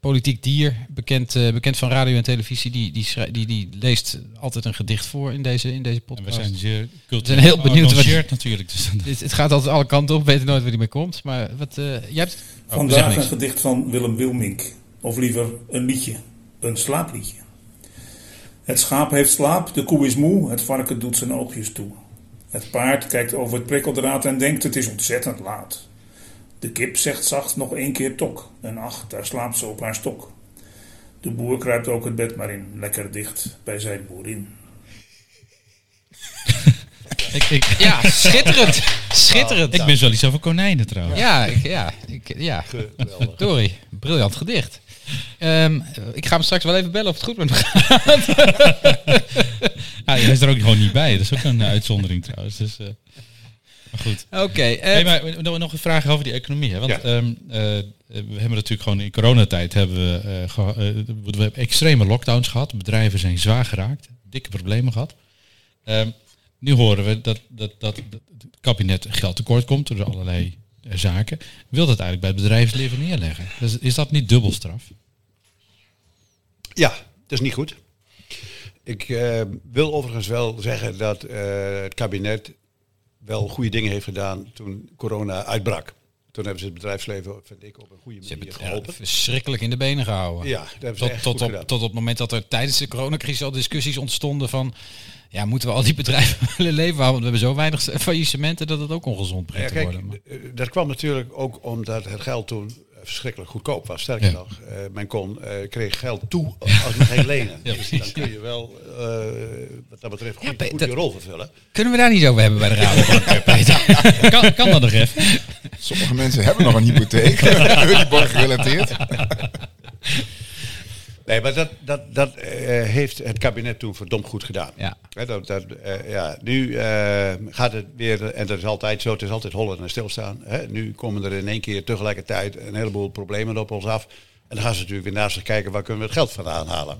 politiek dier, bekend, eh, bekend van radio en televisie. Die, die, schrij- die, die leest altijd een gedicht voor in deze, in deze En podcast. we zijn zeer We cultureel zijn heel benieuwd wat- geëngageerd natuurlijk. Dus het, het gaat altijd alle kanten op, we weten nooit waar die mee komt. Maar wat, eh, jij hebt... Oh, Vandaag niks. een gedicht van Willem Wilmink. Of liever een liedje. Een slaapliedje. Het schaap heeft slaap, de koe is moe, het varken doet zijn oogjes toe. Het paard kijkt over het prikkeldraad en denkt het is ontzettend laat. De kip zegt zacht nog één keer tok. En ach, daar slaapt ze op haar stok. De boer kruipt ook het bed maar in, lekker dicht bij zijn boerin. ik, ik, Ja, schitterend. Schitterend. ik ben wel iets over konijnen trouwens. Ja, ik, ja, ik, ja. Sorry, briljant gedicht. Ehm, ik ga hem straks wel even bellen of het goed met me gaat. Ja, hij is er ook gewoon niet bij. Dat is ook een eh, uitzondering trouwens. Dus, eh, goed. Oké, eh, Hey, maar nog een vraag over die economie. Hè? Want Ja. ehm, eh, we hebben natuurlijk gewoon in coronatijd hebben we, eh, eh, we hebben extreme lockdowns gehad. Bedrijven zijn zwaar geraakt. Dikke problemen gehad. Ehm, nu horen we dat, dat, dat, dat het kabinet geld tekort komt door allerlei eh, zaken. Wil dat eigenlijk bij het bedrijfsleven neerleggen? Dus is dat niet dubbelstraf? Ja, dat is niet goed. Ik eh, wil overigens wel zeggen dat eh, het kabinet wel goede dingen heeft gedaan toen corona uitbrak. Toen hebben ze het bedrijfsleven, vind ik, op een goede Ze hebben manier het ja, geholpen. verschrikkelijk in de benen gehouden. Ja, dat Tot, echt tot, op, gedaan. tot op het moment dat er tijdens de coronacrisis al discussies ontstonden van... Ja, moeten we al die bedrijven willen leven houden? Want we hebben zo weinig faillissementen dat het ook ongezond Ja, begint te worden. Maar- eh, dat kwam natuurlijk ook omdat het geld toen verschrikkelijk goedkoop was. Sterker Ja. nog, eh, men kon, eh, kreeg geld toe als men ging lenen. dus dan kun je wel, eh, wat dat betreft, goed, je rol vervullen. Kunnen we daar niet over hebben bij de Rabobank, Peter? kan, kan dat nog even? Sommige mensen hebben nog een hypotheek, Euribor gerelateerd. Nee, maar dat, dat, dat eh, heeft het kabinet toen verdomd goed gedaan. Ja. Dat, dat, eh, ja, nu eh, gaat het weer, en dat is altijd zo, het is altijd hollen en stilstaan. Nu komen er in één keer tegelijkertijd een heleboel problemen op ons af. En dan gaan ze natuurlijk weer naast zich kijken, waar kunnen we het geld vandaan halen.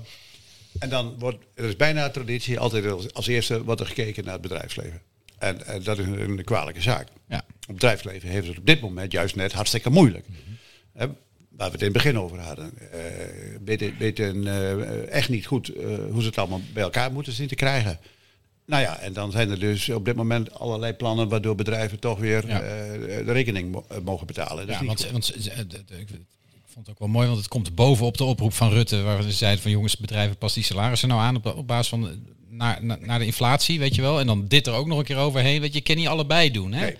En dan wordt, er is bijna traditie, altijd als, als eerste wordt er gekeken naar het bedrijfsleven. En, en dat is een, een kwalijke zaak. Ja. Het bedrijfsleven heeft het op dit moment juist net hartstikke moeilijk. Hè, waar we het in het begin over hadden. Eh weten weten eh, echt niet goed eh, hoe ze het allemaal bij elkaar moeten zien te krijgen. Nou ja, en dan zijn er dus op dit moment allerlei plannen waardoor bedrijven toch weer Ja. de rekening mo- mogen betalen. Dat Ja, want, want ik vond het ook wel mooi, want het komt bovenop de oproep van Rutte, waar ze zeiden van jongens, bedrijven pas die salarissen nou aan op, op basis van naar, naar, naar de inflatie, weet je wel. En dan dit er ook nog een keer overheen, weet je, je kan niet allebei doen, hè? Nee.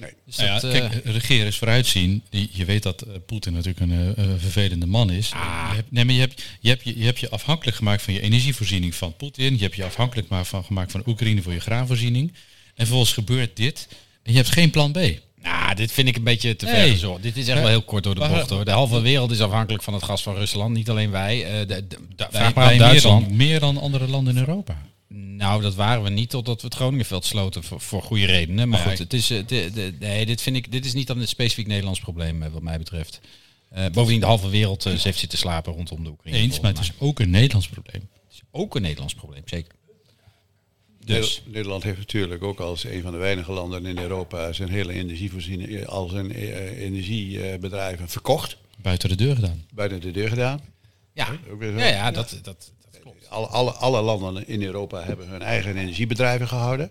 Nee. Dus Nou ja, dat, eh, kijk, regeren is vooruitzien. Die, je weet dat eh, Poetin natuurlijk een eh, eh, vervelende man is. Ah. Je hebt, nee, maar je hebt, je, hebt, je, je hebt je afhankelijk gemaakt van je energievoorziening van Poetin. Je hebt je afhankelijk ma- van, gemaakt van Oekraïne voor je graanvoorziening. En vervolgens gebeurt dit. En je hebt geen plan B. nou, dit vind ik een beetje te ver gezocht. Dit is echt Ja. wel heel kort door de Maar- bocht hoor. De halve wereld is afhankelijk van het gas van Rusland, niet alleen wij. Eh, de, de, de- Wij, vraag maar wij aan meer, Duitsland. dan, meer dan andere landen in Europa. Nou, dat waren we niet totdat we het Groningenveld sloten voor, voor goede redenen. Maar ja, goed, het is, eh, de, de, nee, dit, vind ik, dit is niet dan een specifiek Nederlands probleem eh, wat mij betreft. Eh, bovendien, de halve wereld eh, heeft zitten slapen rondom de Oekraïne. Eens, maar het is ook een Nederlands probleem. Het is ook een Nederlands probleem, zeker. Dus. Nederland heeft natuurlijk ook als een van de weinige landen in Europa zijn hele energievoorziening, al zijn energiebedrijven verkocht. Buiten de deur gedaan. Buiten de deur gedaan. ja, ja, ja, dat, dat. Alle, alle, alle landen in Europa hebben hun eigen energiebedrijven gehouden.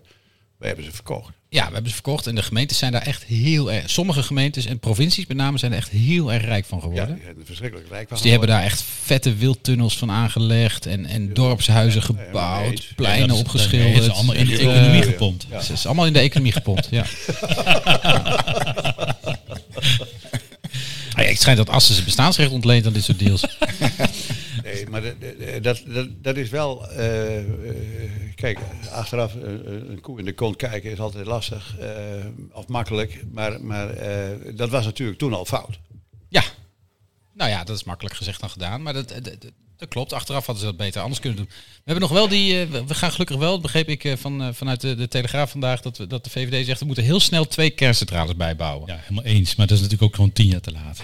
Wij hebben ze verkocht. Ja, we hebben ze verkocht en de gemeentes zijn daar echt heel erg... Sommige gemeentes en provincies met name zijn er echt heel erg rijk van Ja, geworden. die zijn er verschrikkelijk rijk van Dus die hebben daar echt vette wildtunnels van aangelegd en, en dorpshuizen ja, gebouwd, pleinen is- opgeschilderd. dat is allemaal in de economie gepompt. Ja. Het is allemaal in de economie gepompt, ja. Ah ja, het schijnt dat Assen zijn bestaansrecht ontleent aan dit soort deals. Maar dat, dat, dat, dat is wel... eh, eh, kijk, achteraf eh, een koe in de kont kijken is altijd lastig. eh, of makkelijk. Maar, maar eh, dat was natuurlijk toen al fout. Ja, nou ja, dat is makkelijk gezegd dan gedaan. Maar dat, dat, dat- dat klopt. Achteraf hadden ze dat beter anders kunnen doen. We hebben nog wel die. eh, we- gaan gelukkig wel, begreep ik eh, van, eh, vanuit de, de Telegraaf vandaag, dat, we, dat de VVD zegt we moeten heel snel twee kerncentrales bijbouwen. Ja, helemaal eens. Maar dat is natuurlijk ook gewoon tien jaar te laat.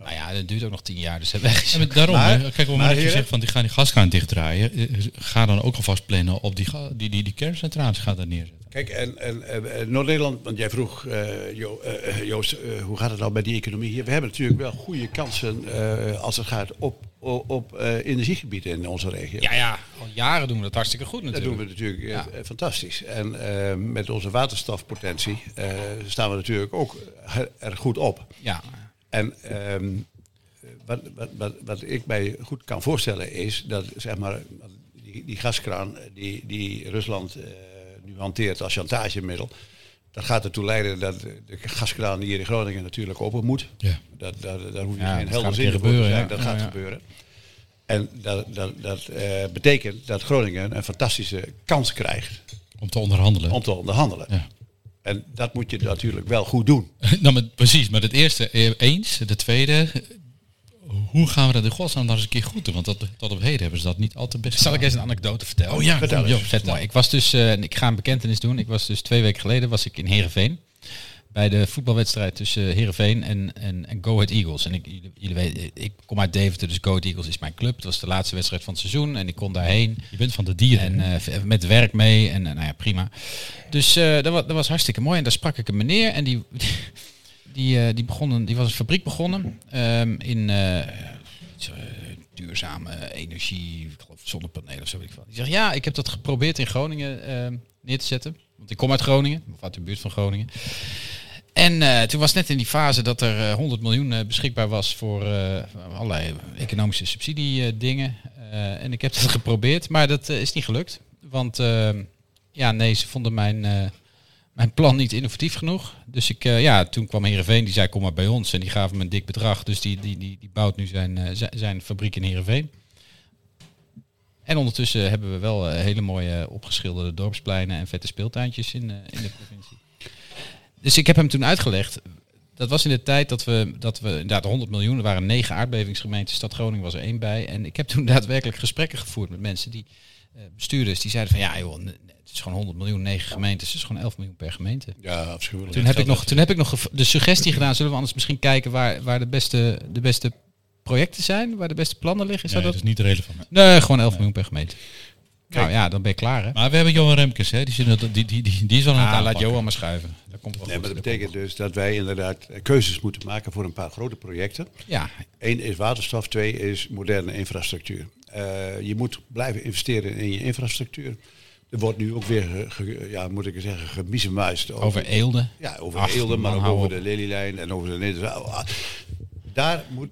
Nou ja, dat duurt ook nog tien jaar, dus dat weg is. Ja, maar daarom, Maar- hè. kijk, op het dat je zegt van die gaan die gaskraan dichtdraaien, eh, ga dan ook alvast plannen op die, ga- die, die, die kerncentrales gaat daar neerzetten. Kijk, en, en, eh, Noord-Nederland, want jij vroeg, eh, Jo- eh, eh, Joost, eh, hoe gaat het nou bij die economie hier? We hebben natuurlijk wel goede kansen eh, als het gaat op, op, op eh, energiegebied in onze regio. Ja, ja, al jaren doen we dat hartstikke goed Dat natuurlijk. doen we natuurlijk eh, Ja. eh, fantastisch. En eh, met onze waterstofpotentie eh, staan we natuurlijk ook er goed op. Ja, En ehm, wat, wat, wat, wat ik mij goed kan voorstellen is dat zeg maar, die, die gaskraan die, die Rusland eh, nu hanteert als chantagemiddel, dat gaat ertoe leiden dat de gaskraan hier in Groningen natuurlijk open moet. Ja. Dat, dat, daar hoef je Ja, geen helder zin voor te zijn. ja. Dat Ja, gaat gebeuren. En dat, dat, dat eh, betekent dat Groningen een fantastische kans krijgt Om te onderhandelen. om te onderhandelen. Ja. En dat moet je natuurlijk wel goed doen. nou, maar, precies, maar het eerste eh, eens. De tweede, hoe gaan we dat in godsnaam dan eens een keer goed doen? Want tot, tot op heden hebben ze dat niet al te best Zal ik eens een anekdote vertellen? Oh ja, Vertel kom, eens. joh, Vet mooi. Ik was dus, eh, en ik ga een bekentenis doen. Ik was dus twee weken geleden was ik in Heerenveen. Bij de voetbalwedstrijd tussen Heerenveen en, en, en Go Ahead Eagles. En ik, jullie, jullie weten, ik kom uit Deventer, dus Go Ahead Eagles is mijn club. Het was de laatste wedstrijd van het seizoen en ik kon daarheen. Je bent van de dieren. En eh, met werk mee. En eh, nou ja, prima. Dus eh, dat, was, dat was hartstikke mooi. En daar sprak ik een meneer. En die, die, die, begonnen, die was een fabriek begonnen. ehm, in duurzame energie. Ik geloof zonnepanelen of zo. weet ik veel. Die zegt, ja, ik heb dat geprobeerd in Groningen ehm, neer te zetten. Want ik kom uit Groningen. Of uit de buurt van Groningen. En eh, toen was net in die fase dat er eh, 100 miljoen eh, beschikbaar was voor allerlei economische subsidiedingen. En ik heb dat geprobeerd, maar dat is niet gelukt. Want ja, nee, ze vonden mijn, mijn plan niet innovatief genoeg. Dus ik, ja, toen kwam Heerenveen, die zei kom maar bij ons. En die gaven me een dik bedrag. Dus die, die, die, die bouwt nu zijn, zijn, zijn fabriek in Heerenveen. En ondertussen hebben we wel eh, hele mooie opgeschilderde dorpspleinen en vette speeltuintjes in, eh, in de provincie. Dus ik heb hem toen uitgelegd. Dat was in de tijd dat we, dat we inderdaad 100 miljoen, er waren negen aardbevingsgemeenten, Stad Groningen was er één bij. En ik heb toen daadwerkelijk gesprekken gevoerd met mensen die, eh, bestuurders, die zeiden van ja joh, het is gewoon 100 miljoen, negen gemeentes, het is gewoon 11 miljoen per gemeente. Ja, afschuwelijk. Toen heb, ik nog, toen heb ik nog de suggestie gedaan, zullen we anders misschien kijken waar, waar de, beste, de beste projecten zijn, waar de beste plannen liggen? Zou Nee, dat dat? is niet relevant. Nee, gewoon 11 miljoen per gemeente. nou ja, dan ben je klaar hè. Maar we hebben Johan Remkes, hè? Die, zit, die, die, die, die is al aan het Ah, laat. Johan maar schuiven. Dat komt wel Nee, goed. maar dat Dat betekent dus dat wij inderdaad eh, keuzes moeten maken voor een paar grote projecten. Ja, Eén is waterstof, twee is moderne infrastructuur. Eh, je moet blijven investeren in je infrastructuur. Er wordt nu ook weer, ge- ge- ja, moet ik zeggen, gemiezemuist over Eelde. Ja, over Ach, Eelde, maar ook over op. de Lelylijn en over de Nederlandse... Daar, moet,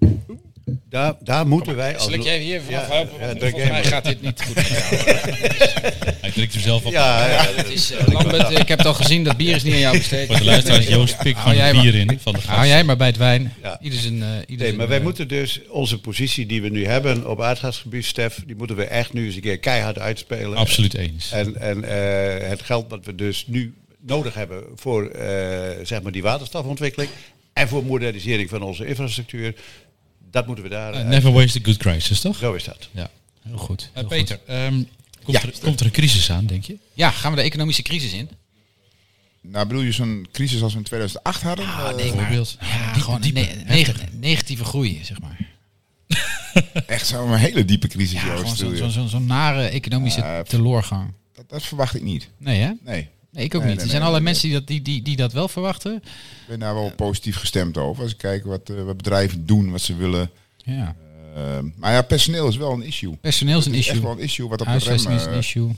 daar, daar moeten wij... als- Zal ik jij hier vanaf Ja, helpen? ja, volgens mij gaat dit niet goed. Hij trekt hem zelf op. Ja, ja, ja. Het is, eh, Lambert, ik heb het al gezien, dat bier is niet aan jou besteed. Voor de luisteraars, Joost pikt Hou gewoon jij het bier in van de gast. Hou jij maar bij het wijn. Ja. Ieder zijn, eh, ieder Nee, zijn, maar wij eh, moeten dus onze positie die we nu hebben op aardgasgebied, Stef, die moeten we echt nu eens een keer keihard uitspelen. Absoluut eens. En, en eh, het geld dat we dus nu nodig hebben voor eh, zeg maar die waterstofontwikkeling en voor modernisering van onze infrastructuur, dat moeten we daar. Uh, eh, never waste a good crisis, toch? Zo is dat. Ja. Heel goed. Uh, heel Peter, ehm, komt, Ja. er, komt er een crisis aan, denk je? goed. Ja, gaan we de economische crisis in? Nou, bedoel je zo'n crisis als we in 2008 hadden? Ah, Eh, nee, maar, ja, Diepe, gewoon diepe, ne- neg- negatieve groei, zeg maar. Echt zo'n hele diepe crisis, Ja, Joost, zo'n zo, zo, nare economische Ja, teloorgang. dat, dat verwacht ik niet. Nee, hè? Nee. Nee, ik ook Nee, niet. nee, er zijn nee, allerlei nee, mensen die dat, die, die, die dat wel verwachten. Ik ben daar wel positief gestemd over. Als ik kijk wat, eh, wat bedrijven doen, wat ze willen. Ja. Eh, maar ja, personeel is wel een issue. Personeel is een Het is echt issue. wel een issue wat op de rem... is een eh, issue.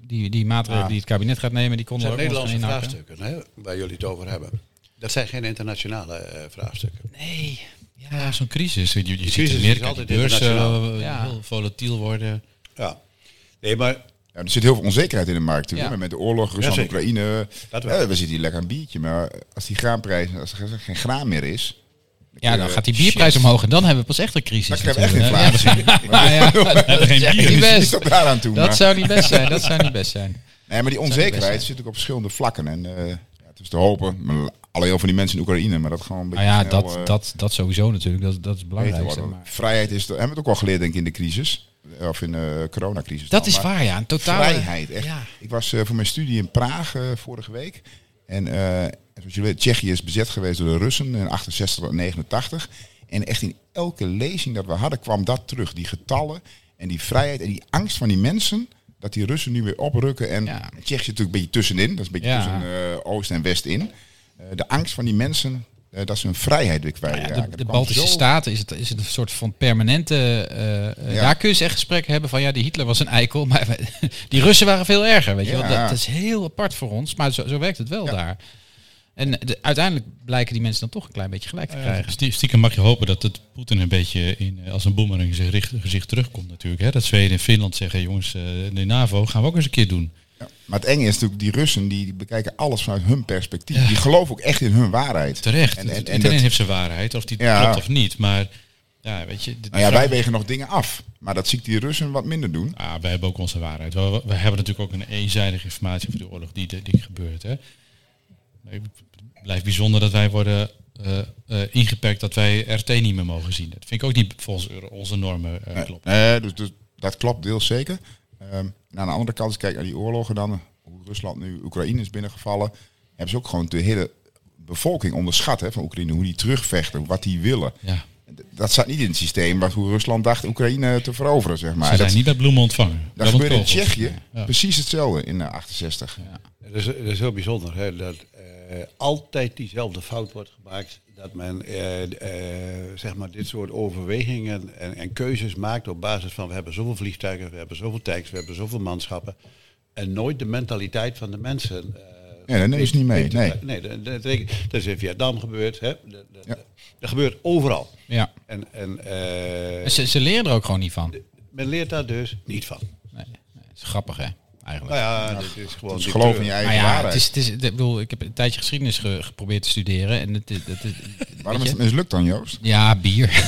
Die, die maatregelen Ja. die het kabinet gaat nemen, die Dat konden zijn er ook nog Nederlandse vraagstukken hè, waar jullie het over hebben. Dat zijn geen internationale eh, vraagstukken. Nee. Ja, zo'n crisis. Je, je ziet crisis in is Amerika altijd de beurs internationaal. eh, Ja. heel volatiel worden. Ja. Nee, maar Ja, er zit heel veel onzekerheid in de markt. natuurlijk. Ja. Met de oorlog, Rusland, zeker. Oekraïne. Ja, we zitten hier lekker aan een biertje. Maar als die graanprijs, als er geen graan meer is... Ja, dan gaat die bierprijs omhoog en dan hebben we pas echt een crisis. Dan krijg je echt inflatie. Ja, ja, dat is echt niet Is best. dat daaraan toe? Dat zou niet best zijn. Dat zou niet best zijn. Nee, maar die onzekerheid zit ook op verschillende vlakken. En eh, ja, het is te hopen, maar alle heel van die mensen in Oekraïne, maar dat gewoon een beetje Nou ja, snel, dat, eh, dat, dat sowieso natuurlijk. Dat, dat is. Maar Vrijheid is, hebben we het ook al geleerd denk ik in de crisis. Of in de coronacrisis. dat dan, is waar, ja. Een totale Vrijheid, echt. Ja. Ik was eh, voor mijn studie in Praag eh, vorige week. En eh, zoals jullie weten, Tsjechië is bezet geweest door de Russen in 68 tot 89. En echt in elke lezing dat we hadden kwam dat terug. Die getallen en die vrijheid en die angst van die mensen. Dat die Russen nu weer oprukken. En Ja. Tsjechië zit natuurlijk een beetje tussenin. Dat is een beetje Ja. tussen eh, Oost en West in. Eh, de angst van die mensen, eh, dat ze hun vrijheid weer Nou ja, kwijtraken. de, Baltische zo- Staten is het, is het een soort van permanente. eh, eh, Ja. Daar kun je eens echt gesprekken hebben van ja, die Hitler was een eikel, maar wij- die Russen waren veel erger. Weet je wel? Dat, dat is heel apart voor ons, maar zo, zo werkt het wel Ja. daar. En de- uiteindelijk blijken die mensen dan toch een klein beetje gelijk te krijgen. Stie- Stiekem mag je hopen dat het Poetin een beetje in, als een boemerang in zijn gezicht, gezicht terugkomt natuurlijk. Hè? Dat Zweden en Finland zeggen, jongens, eh, de NAVO gaan we ook eens een keer doen. Ja. Maar het enge is natuurlijk, die Russen die bekijken alles vanuit hun perspectief. Die geloven ook echt in hun waarheid. Terecht. En, en, en Iedereen dat- heeft zijn waarheid, of die Ja. klopt of niet. Maar ja, weet je... nou ja, vraag- wij wegen nog dingen af. Maar dat zie ik die Russen wat minder doen. Ah, wij hebben ook onze waarheid. We, hebben natuurlijk ook een eenzijdige informatie over de oorlog die, die gebeurt. Hè. Het blijft bijzonder dat wij worden eh, ingeperkt dat wij RT niet meer mogen zien. Dat vind ik ook niet volgens onze normen eh, klopt. nee, dus, dus dat klopt deels zeker. Ehm, en aan de andere kant, als je kijkt naar die oorlogen dan, hoe Rusland nu Oekraïne is binnengevallen, hebben ze ook gewoon de hele bevolking onderschat hè, van Oekraïne, hoe die terugvechten, wat die willen. Ja, Dat zat niet in het systeem wat hoe Rusland dacht Oekraïne te veroveren, zeg maar. ze zijn dat niet met bloemen ontvangen. dat gebeurde in. Tsjechië Ja. precies hetzelfde in eh, 68. Het is, het is heel bijzonder hè, dat eh, altijd diezelfde fout wordt gemaakt. Dat men eh, eh, zeg maar dit soort overwegingen en, en keuzes maakt op basis van we hebben zoveel vliegtuigen, we hebben zoveel tanks, we hebben zoveel manschappen. En nooit de mentaliteit van de mensen eh, Ja, dat ze niet mee, nee. nee dat, dat, dat is in Vietnam gebeurd. Hè? Dat, dat, Ja. dat gebeurt overal. Ja. En, en eh, En Ze, ze leren er ook gewoon niet van. men leert daar dus niet van. Nee, nee, dat is grappig, hè? Eigenlijk. Nou ja, dit is gewoon... Dus dit geloof in treur. je eigen Maar ja, waarheid. het is, het is, ik bedoel, ik heb een tijdje geschiedenis ge- geprobeerd te studeren. En het, het, het- Waarom is het mislukt dan, Joost? Ja, bier.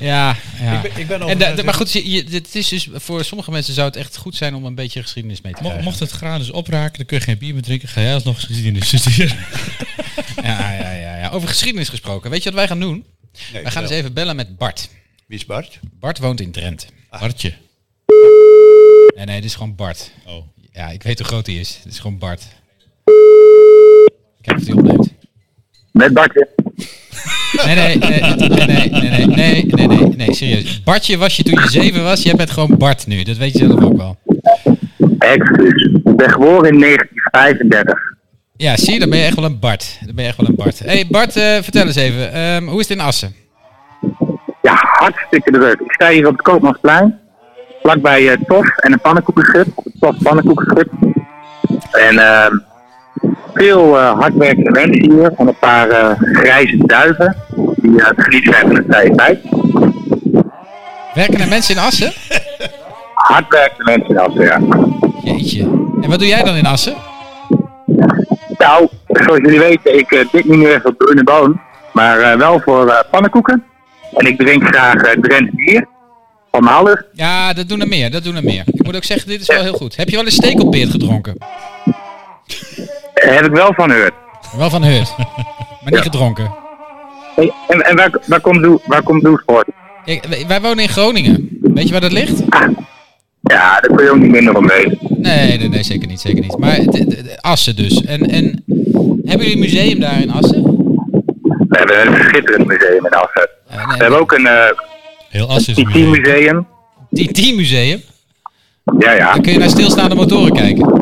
ja, ja. Ik ben- ik ben en da- maar goed, je, je- het is dus, voor sommige mensen zou het echt goed zijn om een beetje geschiedenis mee te krijgen. Mocht het gratis opraken, dan kun je geen bier meer drinken. Ga jij alsnog geschiedenis studeren. Ja, ja, ja, ja. Over geschiedenis gesproken. Weet je wat wij gaan doen? Nee, wij gaan eens even bellen met Bart. Wie is Bart? Bart woont in Drenthe. Hartje. Nee, nee, dit is gewoon Bart. Oh. Ja, ik weet hoe groot hij is. Dit is gewoon Bart. Kijk of hij opneemt. Met Bartje. Nee, nee, nee, nee, nee, nee, nee, nee, nee, nee, nee, serieus. Bartje was je toen je zeven was, jij bent gewoon Bart nu. Dat weet je zelf ook wel. Excuus. Ik ben geboren in 1935. Ja, zie je, dan ben je echt wel een Bart. Dan ben je echt wel een Bart. Hé hey Bart, eh, vertel eens even. ehm, hoe is het in Assen? Ja, hartstikke druk. Ik sta hier op het Koopmansplein. Vlakbij eh Tof en een pannenkoekenschip. Tof pannenkoekenschip. En ehm veel eh hardwerkende mensen hier. En een paar eh, grijze duiven. Die uh, genieten zijn van de vrije tijd. Werken er mensen in Assen? Hardwerkende mensen in Assen, ja. Jeetje. En wat doe jij dan in Assen? Nou, zoals jullie weten, ik uh, dik niet meer voor bruine boon. Maar wel voor pannenkoeken. En ik drink graag uh, Drents bier. Van ouders. Ja, dat doen er meer. Dat doen er meer. Ik moet ook zeggen, dit is wel heel goed. Heb je wel eens stekelpeert gedronken? Daar heb ik wel van gehoord. Wel van gehoord. Maar niet gedronken. Hey, en en waar, waar komt Doe- waar komt? Kijk, wij- wij wonen in Groningen. Weet je waar dat ligt? Ja, daar kun je ook niet minder om weten. Nee, nee, nee, zeker niet, zeker niet. Maar de- de- de Assen dus. En, en hebben jullie een museum daar in Assen? We hebben een schitterend museum in Assen. Eh, nee, We hebben ook een uh, Heel Assen is museum. TT-museum. TT-museum. Ja, ja. Dan kun je naar stilstaande motoren kijken.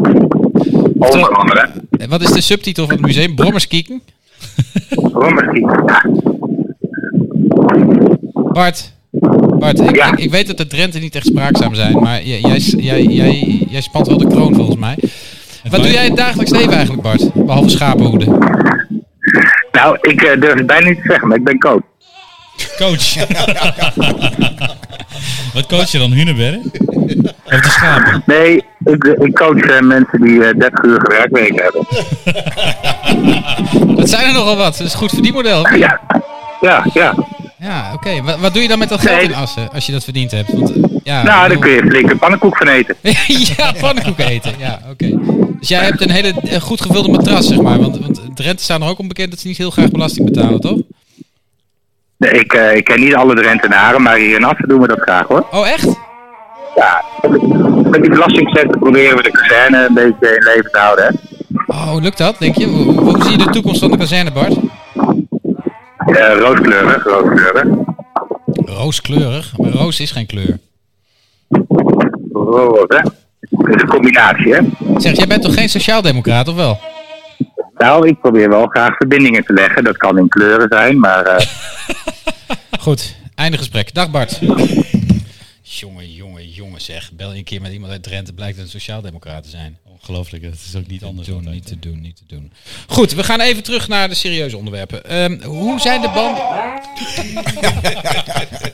Onder andere. Wat is de subtitel van het museum? Brommerskieken? Rommerski. Ja. Bart, Bart ik, Ja. ik, ik weet dat de Drenthe niet echt spraakzaam zijn, maar jij, jij, jij, jij, jij spant wel de kroon volgens mij. Wat doe jij in het dagelijks leven eigenlijk, Bart? Behalve schapenhoeden. Nou, ik eh, durf het bijna niet te zeggen, maar ik ben coach. Coach. Wat coach je dan? Hunebedden? Of de schapen? Nee, ik, ik coach eh, mensen die eh 30 uur werkweken hebben. Dat zijn er nogal wat. Dat is goed verdienmodel. of niet? Ja, ja, ja. Ja, oké. Wat, wat doe je dan met dat geld Nee. in Assen, als je dat verdiend hebt? Want, eh, ja, Nou, dan kun je flink een pannenkoek van eten. ja, pannenkoeken eten. Ja, oké. Dus jij hebt een hele eh, goed gevulde matras, zeg maar. Want, want Drenthe staan er ook onbekend dat ze niet heel graag belasting betalen, toch? Nee, ik, eh, ik ken niet alle Drentenaren, maar hier in Assen doen we dat graag hoor. Oh, echt? Ja, met die belastingcenten proberen we de kazerne een beetje in leven te houden. Hè? Oh, lukt dat, denk je? Hoe, hoe- zie je de toekomst van de kazerne, Bart? Eh, rooskleurig, rooskleurig. Rooskleurig. Maar roos is geen kleur. Roos, hè? Dat is een combinatie, hè? Zeg, jij bent toch geen sociaaldemocraat, of wel? Nou, ik probeer wel graag verbindingen te leggen. Dat kan in kleuren zijn, maar eh, Goed, einde gesprek. Dag Bart. Jongen, jongen, jongen zeg. Bel je een keer met iemand uit Drenthe, blijkt dat het sociaaldemocraten te zijn. Ongelooflijk, dat is ook niet anders. Doen, altijd, niet hè. te doen, niet te doen. Goed, we gaan even terug naar de serieuze onderwerpen. Ehm, hoe zijn de banden...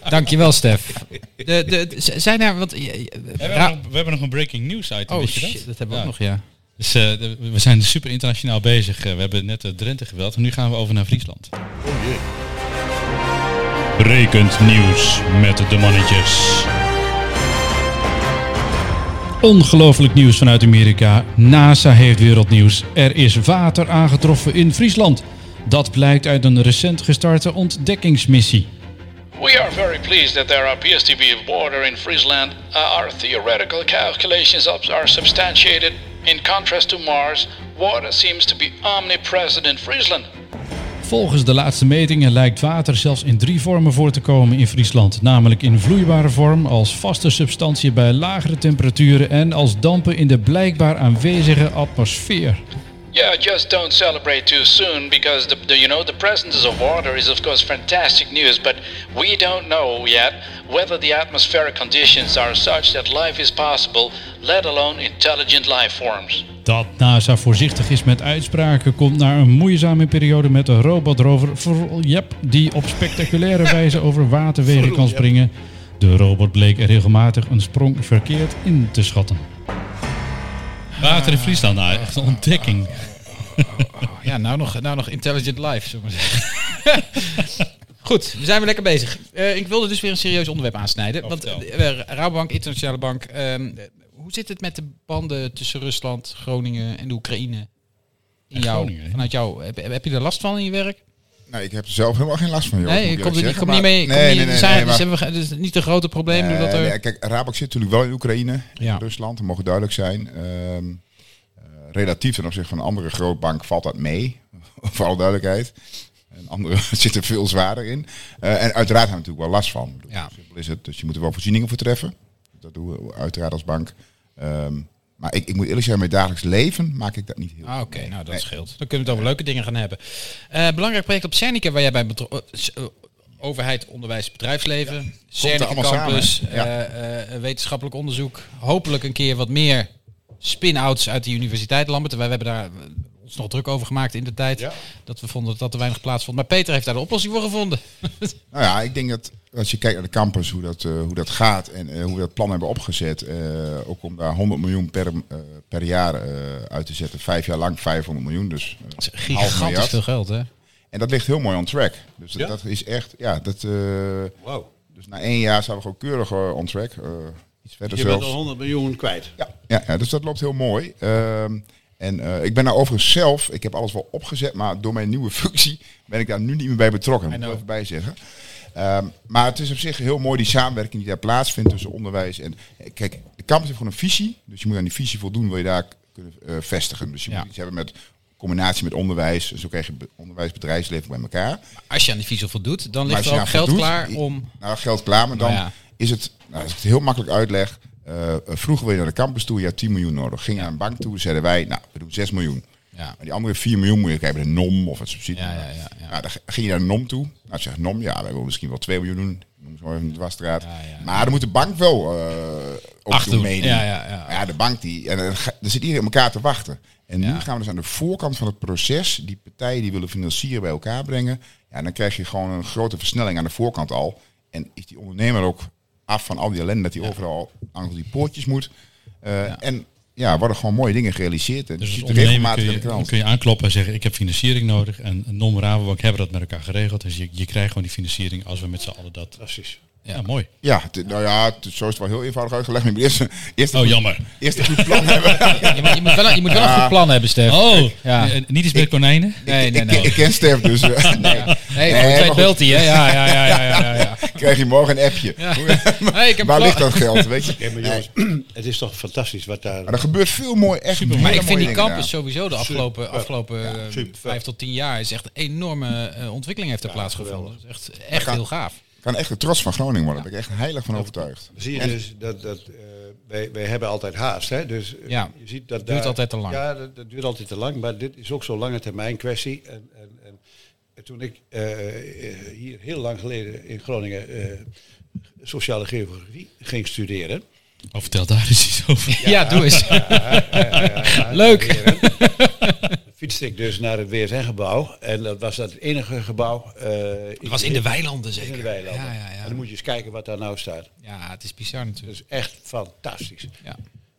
Dankjewel, Stef. De, de, zijn er... Want, We hebben, nog, we hebben nog een breaking news item, oh weet je dat? shit, dat hebben we Ja. ook nog, ja. Dus, eh, de- we zijn super internationaal bezig. Eh, we hebben net de Drenthe geweld en nu gaan we over naar Friesland. Brekend nieuws met de mannetjes. Ongelooflijk nieuws vanuit Amerika. NASA heeft wereldnieuws. Er is water aangetroffen in Friesland. Dat blijkt uit een recent gestarte ontdekkingsmissie. We are very pleased that there appears to be water in Friesland. Uh, our theoretical calculations are substantiated. In contrast to Mars, water seems to be omnipresent in Friesland. Volgens de laatste metingen lijkt water zelfs in drie vormen voor te komen in Friesland. Namelijk in vloeibare vorm, als vaste substantie bij lagere temperaturen en als dampen in de blijkbaar aanwezige atmosfeer. Yeah, just don't celebrate too soon because the, the you know the presence of water is of course fantastic news, but we don't know yet whether the atmospheric conditions are such that life is possible, let alone intelligent life forms. Dat NASA voorzichtig is met uitspraken komt naar een moeizame periode met de robotrover Vroljep, die op spectaculaire wijze over waterwegen kan springen. De robot bleek regelmatig een sprong verkeerd in te schatten. Water in Friesland, nou, echt een ontdekking. Ja, nou nog, nou nog Intelligent Life, zullen we maar zeggen. Goed, we zijn weer lekker bezig. Eh, ik wilde dus weer een serieus onderwerp aansnijden. Oh, want eh, Rabobank, Internationale Bank. ehm, eh, hoe zit het met de banden tussen Rusland, Groningen en de Oekraïne? In En jou, Groningen, hè? vanuit jou, heb, heb je er last van in je werk? Nou, ik heb er zelf helemaal geen last van, joh. nee, ik kom er niet, kom mee. Nee, niet- nee, nee. zijn- nee, dus hebben we, dus niet een grote probleem dat er... nee, kijk, Rabobank zit natuurlijk wel in Oekraïne, Ja. in Rusland, dat mogen duidelijk zijn. Ehm, eh, relatief ten opzichte van een andere grootbank valt dat mee, voor alle duidelijkheid. En andere zitten veel zwaarder in. Eh, en uiteraard hebben we natuurlijk wel last van. Ja. simpel is het. Dus je moet er wel voorzieningen voor treffen. Dat doen we uiteraard als bank. Ehm, maar ik, ik moet eerlijk zeggen, met dagelijks leven maak ik dat niet heel Ah, oké, nou dat Nee. scheelt. Dan kunnen we het over leuke dingen gaan hebben. Eh, belangrijk project op Cernica waar jij bij betrokken Overheid, onderwijs, bedrijfsleven. Cernica allemaal Campus, ja. eh, eh, wetenschappelijk onderzoek. Hopelijk een keer wat meer spin-outs uit de universiteit. Lambert, wij hebben daar eh, ons nog druk over gemaakt in de tijd. Ja. Dat we vonden dat dat te weinig plaats vond. Maar Peter heeft daar de oplossing voor gevonden. Nou ja, ik denk dat als je kijkt naar de campus, hoe dat, eh, hoe dat gaat en eh, hoe we dat plan hebben opgezet, eh, ook om daar 100 miljoen per, per jaar eh, uit te zetten, vijf jaar lang 500 miljoen, dus Dat is gigantisch veel geld, hè? En dat ligt heel mooi on track. Dus dat, Ja? dat is echt, ja, dat, eh, Wauw. dus na één jaar zijn we gewoon keurig on track, eh, iets verder Je bent zelfs. al 100 miljoen kwijt. Ja, ja, ja, dus dat loopt heel mooi. En eh, ik ben daar overigens zelf, ik heb alles wel opgezet, maar door mijn nieuwe functie ben ik daar nu niet meer bij betrokken. Moet ik even bij zeggen. Ehm, maar het is op zich heel mooi die samenwerking die daar plaatsvindt tussen onderwijs en... eh, Kijk, de campus heeft gewoon een visie. Dus je moet aan die visie voldoen, wil je daar kunnen eh, vestigen. Dus je Ja. moet iets hebben met combinatie met onderwijs. Zo krijg je onderwijs, bedrijfsleven bij elkaar. Als je aan die visie voldoet, dan ligt er ook aan geld voldoet, klaar om... Nou, geld klaar, maar dan Nou ja. is het, nou, als ik het heel makkelijk uitleg. Eh, vroeger wil je naar de campus toe, je had 10 miljoen nodig. Ging naar een bank toe, zeiden wij, nou, we doen 6 miljoen. Ja. Maar die andere 4 miljoen moet je bij de NOM of het subsidie. Ja, ja, ja, ja. Nou, dan ging je naar de NOM toe. Nou, zegt NOM, ja, wij willen misschien wel 2 miljoen doen. Noem zo even de wasstraat. Ja, ja. Maar dan moet de bank wel doen doen. meedoen. Ja, ja, ja. Ja, de bank die, en dan zit iedereen op elkaar te wachten. En nu gaan we dus aan de voorkant van het proces die partijen die willen financieren bij elkaar brengen. Ja, dan krijg je gewoon een grote versnelling aan de voorkant al. En is die ondernemer ook af van al die ellende dat hij overal aan die poortjes moet. Eh, En ja, worden gewoon mooie dingen gerealiseerd. En Dus je het ondernemer regelmatig kun in de je, krant. kun je aankloppen en zeggen ik heb financiering nodig. En NOM Rabobank hebben dat met elkaar geregeld. Dus je, je krijgt gewoon die financiering als we met z'n allen dat... Fantastisch. Ja, mooi. Ja, nou ja, het- zo is het wel heel eenvoudig uitgelegd. Maar eerst, eerst, Oh, een, jammer. eerst een goed plan hebben. Je moet, je moet wel, je moet wel een goed plan hebben, Stef. Oh, Ja. eh, niet eens met konijnen? Nee, nee, ik, nee. ik ken Stef, dus eh, nee. Nee, Nee, nee maar twee goed. belt hij, hè? Ja, ja, ja, ja, ja, ja. krijg je morgen een appje. Hey, ik heb Waar ligt dat geld, weet je? Ja, maar Nee. jongens, het is toch fantastisch wat daar... Maar er gebeurt veel mooi, echt Maar ik vind die campus daar. sowieso de afgelopen, Super. afgelopen Ja, eh, super. vijf tot tien jaar is echt een enorme eh, ontwikkeling heeft er plaatsgevonden. Echt, echt gaan- heel gaaf. Kan echt de trots van Groningen worden. Daar ben ik echt heilig van overtuigd. Zie je En- dus dat, dat eh, wij, wij hebben altijd haast. Hè? Dus eh, Ja, je ziet dat het duurt daar- altijd te lang. Ja, dat, dat duurt altijd te lang. Maar dit is ook zo'n lange termijn kwestie. En, en, en toen ik eh, hier heel lang geleden in Groningen eh, sociale geografie ging studeren. Oh, vertel daar eens iets over. Ja, doe eens. Leuk. Fietste ik dus naar het WSN-gebouw. En dat was dat het enige gebouw. eh, Het was in de weilanden in zeker. de weilanden. Ja, ja, En ja. dan moet je eens kijken wat daar nou staat. ja, het is bizar Dat natuurlijk. is echt fantastisch. Ja.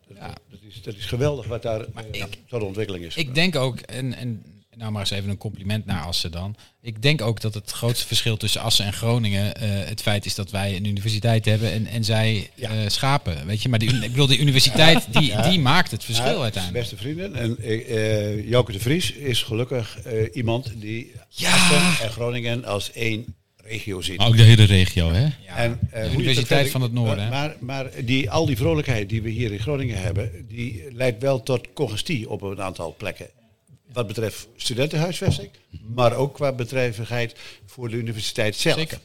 Dat, Ja. dat, is, dat is geweldig wat daar ik- tot ontwikkeling is. Ik denk ook, en, en nou maar eens even een compliment naar Assen dan. Ik denk ook dat het grootste verschil tussen Assen en Groningen eh, het feit is dat wij een universiteit hebben en, en zij Ja. eh, schapen. Weet je, maar die, ik bedoel, die universiteit die, die maakt het verschil Ja, uiteindelijk. Beste vrienden. En eh Joke de Vries is gelukkig eh, iemand die Ja. Assen en Groningen als één regio ziet. Maar ook de hele regio, hè? Ja, En, eh, de Universiteit van het Noorden. hè? Maar, maar die, al die vrolijkheid die we hier in Groningen hebben, die leidt wel tot congestie op een aantal plekken. Wat betreft studentenhuisvesting, maar ook qua bedrijvigheid voor de universiteit zelf. Zeker.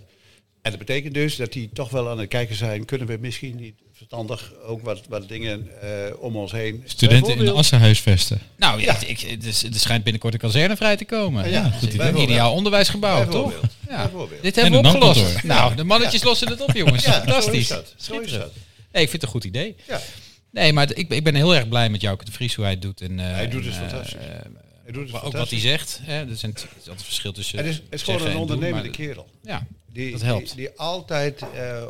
En dat betekent dus dat die toch wel aan het kijken zijn, kunnen we misschien niet verstandig ook wat, wat dingen eh, om ons heen. Studenten in Bijvoorbeeld- assen huisvesten. Nou ja, ik, het is- er schijnt binnenkort een kazerne vrij te komen. Ja, Ja, goed idee. een ideaal onderwijsgebouw, toch? Ja. Bijvoorbeeld. Dit hebben we opgelost. Nou, de mannetjes lossen het op, jongens. Ja, Fantastisch. Zo is dat. Zo is dat. Nee, ik vind het een goed idee. Ja. Nee, maar ik, ik ben heel erg blij met Jouke de Vries hoe hij het doet. En, eh, Hij doet het en, eh, fantastisch. Eh, het ook wat hij zegt. Hè, er zijn t- is altijd verschil tussen. Het is, het is gewoon een doen, ondernemende maar- kerel. Ja, Die, dat helpt. Die, die altijd eh,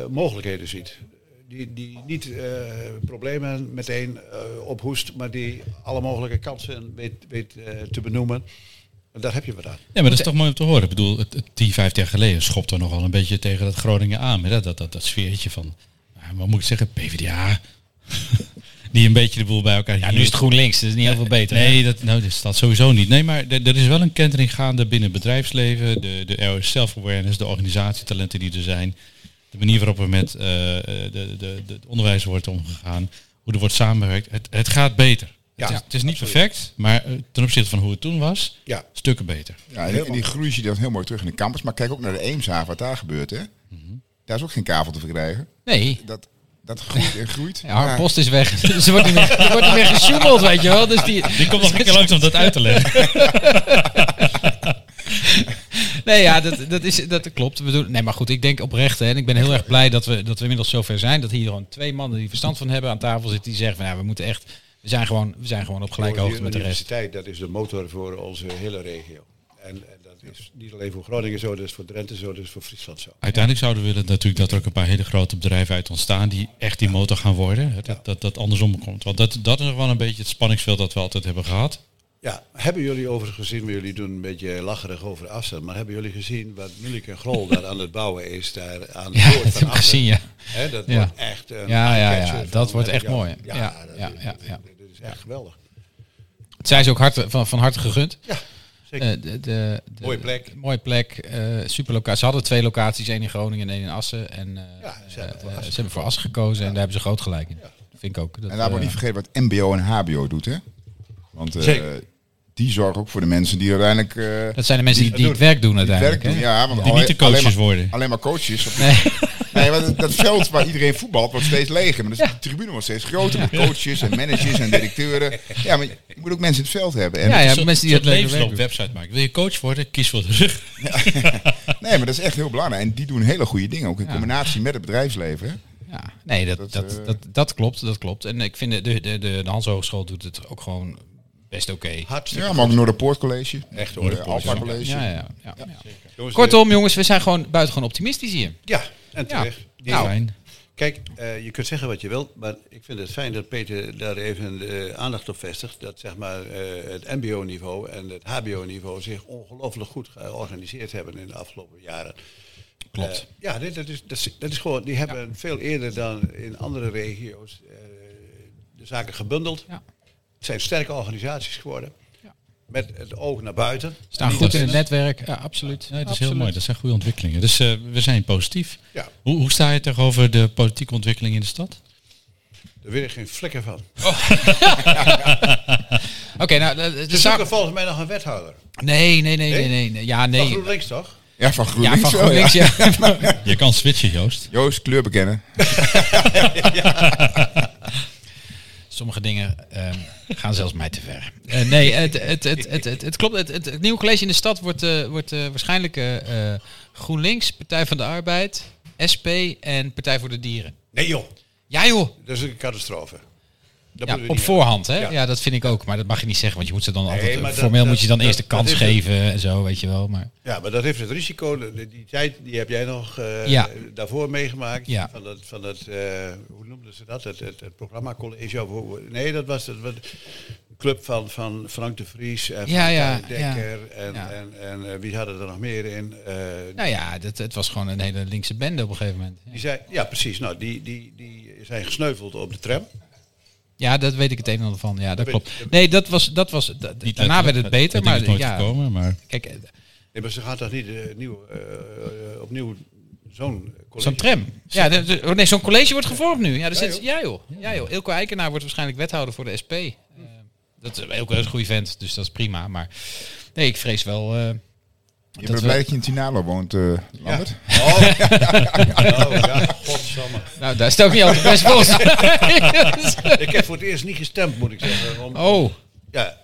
eh, mogelijkheden ziet. Die, die niet problemen meteen eh, ophoest, maar die alle mogelijke kansen weet, weet te benoemen. En daar heb je wat aan. Ja, maar dat is toch mooi om te horen. Ik bedoel, het, het 10, 15 jaar geleden schopt er nogal een beetje tegen dat Groningen aan. Met dat, dat, dat, dat sfeertje van, wat moet ik zeggen, PvdA. Die een beetje de boel bij elkaar ja, nu is het GroenLinks, dus niet heel veel beter. hè? Nee, dat, nou, dat staat sowieso niet. Nee, maar er, er is wel een kentering gaande binnen het bedrijfsleven. De, de is self-awareness, de organisatietalenten die er zijn. De manier waarop er met eh, de, de, de, het onderwijs wordt omgegaan. Hoe er wordt samengewerkt. Het, het gaat beter. Ja, het, is, het is niet perfect, maar eh, ten opzichte van hoe het toen was, Ja. stukken beter. Ja, en, die- en die groei zie je dan heel mooi terug in de campus. Maar kijk ook naar de Eemshaven, wat daar gebeurt. Hè? Daar is ook geen kavel te verkrijgen. Nee, Dat, dat groeit en groeit. ja, haar post is weg. Dus er wordt niet meer, er wordt niet meer gesjoemeld, weet je wel. Dus die, Die komt nog een keer langs om dat uit te leggen. Nee, ja, dat, dat, is, dat klopt. We doen, nee, maar goed, ik denk oprecht. Hè, en ik ben heel erg blij dat we, dat we inmiddels zover zijn. Dat hier gewoon twee mannen die verstand van hebben aan tafel zitten. Die zeggen van ja, we moeten echt. We zijn gewoon, we zijn gewoon op gelijke hoogte met de rest. universiteit, dat is de motor voor onze hele regio. En, en dat is niet alleen voor Groningen zo, dat is voor Drenthe zo, dat is voor Friesland zo. Uiteindelijk zouden we willen natuurlijk dat er ook een paar hele grote bedrijven uit ontstaan die echt die motor gaan worden. Dat, dat, dat andersom komt. Want dat, dat is nog wel een beetje het spanningsveld dat we altijd hebben gehad. Ja, hebben jullie overigens gezien, maar jullie doen een beetje lacherig over Assen, maar hebben jullie gezien wat Mullik en Grol daar aan het bouwen is, daar aan de Ja, dat van gezien, ja. Dat Ja. wordt echt een Ja, ja, ja, dat wordt echt jou- mooi. Ja, Ja, dat, ja, is- ja, ja. dat is echt geweldig. Het zijn ze ook hard, van, van harte gegund. Ja, zeker. Eh, de, de, de- Mooie plek. Mooie plek. eh super locatie. Ze hadden twee locaties, één in Groningen en één in Assen. En eh, Ja, ze hebben voor Assen ze hebben voor Assen gekozen en daar hebben ze groot gelijk in. Vind ik ook. Dat, En daar wordt eh, niet vergeten wat MBO en HBO doet. Hè? Want eh, Zeker. die zorgen ook voor de mensen die uiteindelijk eh, dat zijn de mensen die, het werk doen het werk uiteindelijk. doen. hè? Ja, want Die niet de alleen- coaches alleen maar, worden. Alleen maar coaches. Nee. Nee, want dat veld waar iedereen voetbalt wordt steeds leger. Maar dus de tribune wordt steeds groter met coaches en managers en directeuren. Ja, maar je moet ook mensen in het veld hebben. En Ja, ja, mensen die het levensloop website maken. Wil je coach worden? Kies voor de rug. Nee, maar dat is echt heel belangrijk. En die doen hele goede dingen. Ook in Ja. combinatie met het bedrijfsleven. Ja, nee, dat, Dat, dat, eh, dat, dat, klopt, dat klopt. En ik vind de, de, de, de Hans Hogeschool doet het ook gewoon best oké. Hartstikke Ja, maar ook Noorderpoort College. Echt Eh, hoor. Alpha College. Ja, ja, ja, ja. Jongens, Kortom, jongens, we zijn gewoon buitengewoon optimistisch hier. Ja, en terecht. Die- Nou. Fijn. Kijk, eh, je kunt zeggen wat je wilt, maar ik vind het fijn dat Peter daar even de aandacht op vestigt. Dat zeg maar eh, het mbo-niveau en het hbo-niveau zich ongelooflijk goed georganiseerd hebben in de afgelopen jaren. Klopt. Eh, ja, dit, dat, is, dat, is, dat is gewoon, die hebben veel eerder dan in andere regio's eh, de zaken gebundeld. Ja. Het zijn sterke organisaties geworden. Ja. Met het oog naar buiten. Staan goed in het netwerk. Ja, absoluut. Nee, dat is heel mooi. Dat zijn goede ontwikkelingen. Dus eh, we zijn positief. Ja, Hoe, hoe sta je tegenover de politieke ontwikkeling in de stad? daar weet ik geen flikker van. Oké, nou, de, de Ze zaak- zoeken volgens mij nog een wethouder. Nee, nee, nee, nee, Nee? nee. nee. Ja, Van nee. GroenLinks toch? Ja, van Ja, GroenLinks. van wel, GroenLinks, ja. ja. Je kan switchen, Joost. Joost, kleur bekennen. Sommige dingen ehm, gaan zelfs mij te ver. Eh, nee, het, het, het, het, het, het klopt. Het, het, het nieuwe college in de stad wordt, eh, wordt eh, waarschijnlijk GroenLinks, Partij van de Arbeid, SP en Partij voor de Dieren. Nee joh, Ja joh, dat is een catastrofe. Ja, op voorhand hè. Ja. Ja. dat vind ik ook. Maar dat mag je niet zeggen, want je moet ze dan Nee, altijd... dat- formeel dat- moet je dan dat- eerst de kans het. geven en zo, weet je wel. Maar. Ja, maar dat heeft het risico. de- Die tijd die heb jij nog eh, Ja. daarvoor meegemaakt. Ja. Van dat, van dat eh, hoe noemden ze dat? Het, het, het programma college. Nee, dat was het. wat- club van, van Frank de Vries en van Ja, ja, Dekker. ja. En, en, en eh, wie hadden er nog meer in? Eh, nou ja, dat, het was gewoon een hele linkse bende op een gegeven moment. die zei, ja, precies. Nou, die, die, die zijn gesneuveld op de tram. Ja, dat weet ik het een en ander van. Ja, dat klopt. Nee, dat was... Dat was da- Niet daarna werd het beter, maar ja, gekomen, maar kijk, eh, Nee, maar ze gaat toch niet nieuw, eh, opnieuw zo'n college? Zo'n tram. Ja, de- de- oh nee, zo'n college wordt gevormd nu. Ja, er Ja, zit, joh. ja, joh. ja joh. Ilko Eikenaar wordt waarschijnlijk wethouder voor de SP. Dat is Ilko is een goede vent, dus dat is prima. Maar nee, ik vrees wel... eh, Je bent blij dat je in Tinalo woont, eh Lambert? Oh, nou, ja, godsamme. Nou, daar is het ook niet altijd best bos. Ik heb voor het eerst niet gestemd, moet ik zeggen. Om, oh, Ja,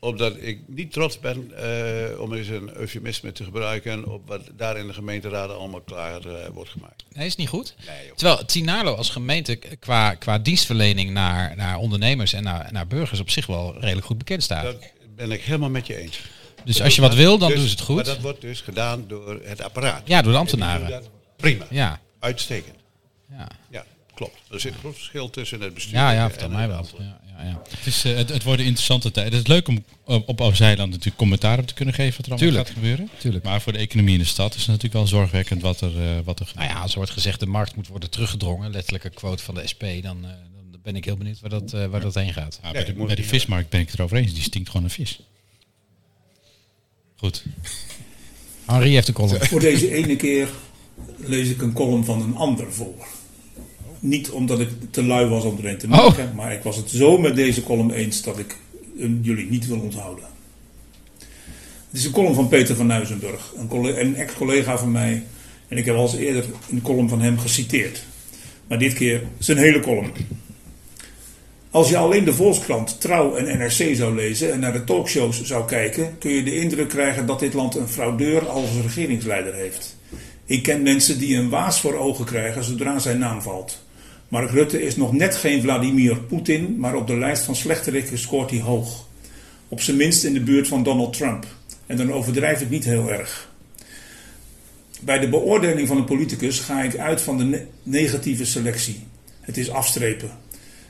omdat ik niet trots ben, eh, om eens een eufemisme te gebruiken, op wat daar in de gemeenteraden allemaal klaar eh, wordt gemaakt. nee, is niet goed. Nee. Terwijl Tinalo als gemeente qua, qua dienstverlening naar, naar ondernemers en naar, naar burgers op zich wel redelijk goed bekend staat. Dat ben ik helemaal met je eens. dus als je wat wil, dan Dus- doen ze het Maar goed. dat wordt dus gedaan door het apparaat. Ja, door de ambtenaren. Prima, Ja, uitstekend. Ja. Ja, klopt. Er zit een groot verschil tussen het bestuur ja, ja en mij wel. Ja, ja, ja. Het, is, eh, het, het worden interessante tijden. Het is leuk om op, op Oud-Zeiland natuurlijk commentaar op te kunnen geven wat er allemaal Tuurlijk. gaat gebeuren. Tuurlijk. Maar voor de economie in de stad is het natuurlijk wel zorgwekkend wat er, eh, wat er gebeurt. Nou ja, als er wordt gezegd de markt moet worden teruggedrongen, letterlijke quote van de SP, dan, eh, dan ben ik heel benieuwd waar dat, eh, waar dat heen gaat. Ja, bij, de, bij de niet vismarkt ben ik het erover eens. Die stinkt gewoon naar vis. Goed. Henri heeft een column. Voor deze ene keer lees ik een column van een ander voor. Niet omdat ik te lui was om erin te maken, maar ik was het zo met deze column eens dat ik jullie niet wil onthouden. Het is een column van Peter van Nuizenburg, een, een ex-collega van mij. En ik heb al eens eerder een column van hem geciteerd. Maar dit keer zijn hele column. Als je alleen de Volkskrant, Trouw en NRC zou lezen en naar de talkshows zou kijken, kun je de indruk krijgen dat dit land een fraudeur als regeringsleider heeft. Ik ken mensen die een waas voor ogen krijgen zodra zijn naam valt. Mark Rutte is nog net geen Vladimir Poetin, maar op de lijst van slechterikken scoort hij hoog. Op zijn minst in de buurt van Donald Trump. En dan overdrijf ik niet heel erg. Bij de beoordeling van een politicus ga ik uit van de ne- negatieve selectie. Het is afstrepen.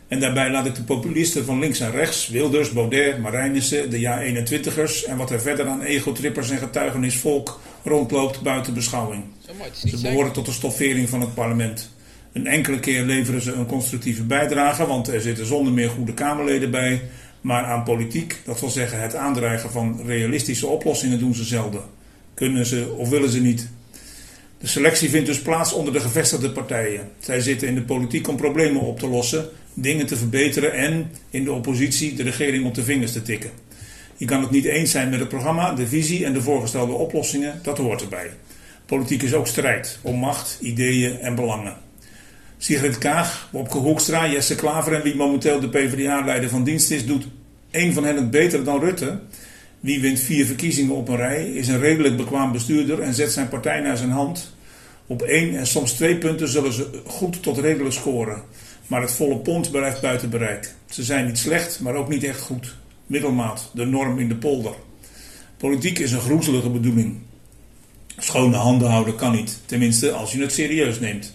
En daarbij laat ik de populisten van links en rechts, Wilders, Baudet, Marijnissen, de ja-21ers en wat er verder aan egotrippers en getuigenisvolk rondloopt buiten beschouwing. Ze behoren tot de stoffering van het parlement. Een enkele keer leveren ze een constructieve bijdrage, want er zitten zonder meer goede Kamerleden bij. Maar aan politiek, dat wil zeggen het aandrijven van realistische oplossingen, doen ze zelden. Kunnen ze of willen ze niet. De selectie vindt dus plaats onder de gevestigde partijen. Zij zitten in de politiek om problemen op te lossen, dingen te verbeteren en in de oppositie de regering op de vingers te tikken. Je kan het niet eens zijn met het programma, de visie en de voorgestelde oplossingen, dat hoort erbij. Politiek is ook strijd om macht, ideeën en belangen. Sigrid Kaag, Wopke Hoekstra, Jesse Klaver en wie momenteel de PvdA-leider van dienst is, doet één van hen het beter dan Rutte. Wie wint vier verkiezingen op een rij, is een redelijk bekwaam bestuurder en zet zijn partij naar zijn hand. Op één en soms twee punten zullen ze goed tot redelijk scoren. Maar het volle pond blijft buiten bereik. Ze zijn niet slecht, maar ook niet echt goed. Middelmaat, de norm in de polder. Politiek is een groezelige bedoeling. Schone handen houden kan niet, tenminste als je het serieus neemt.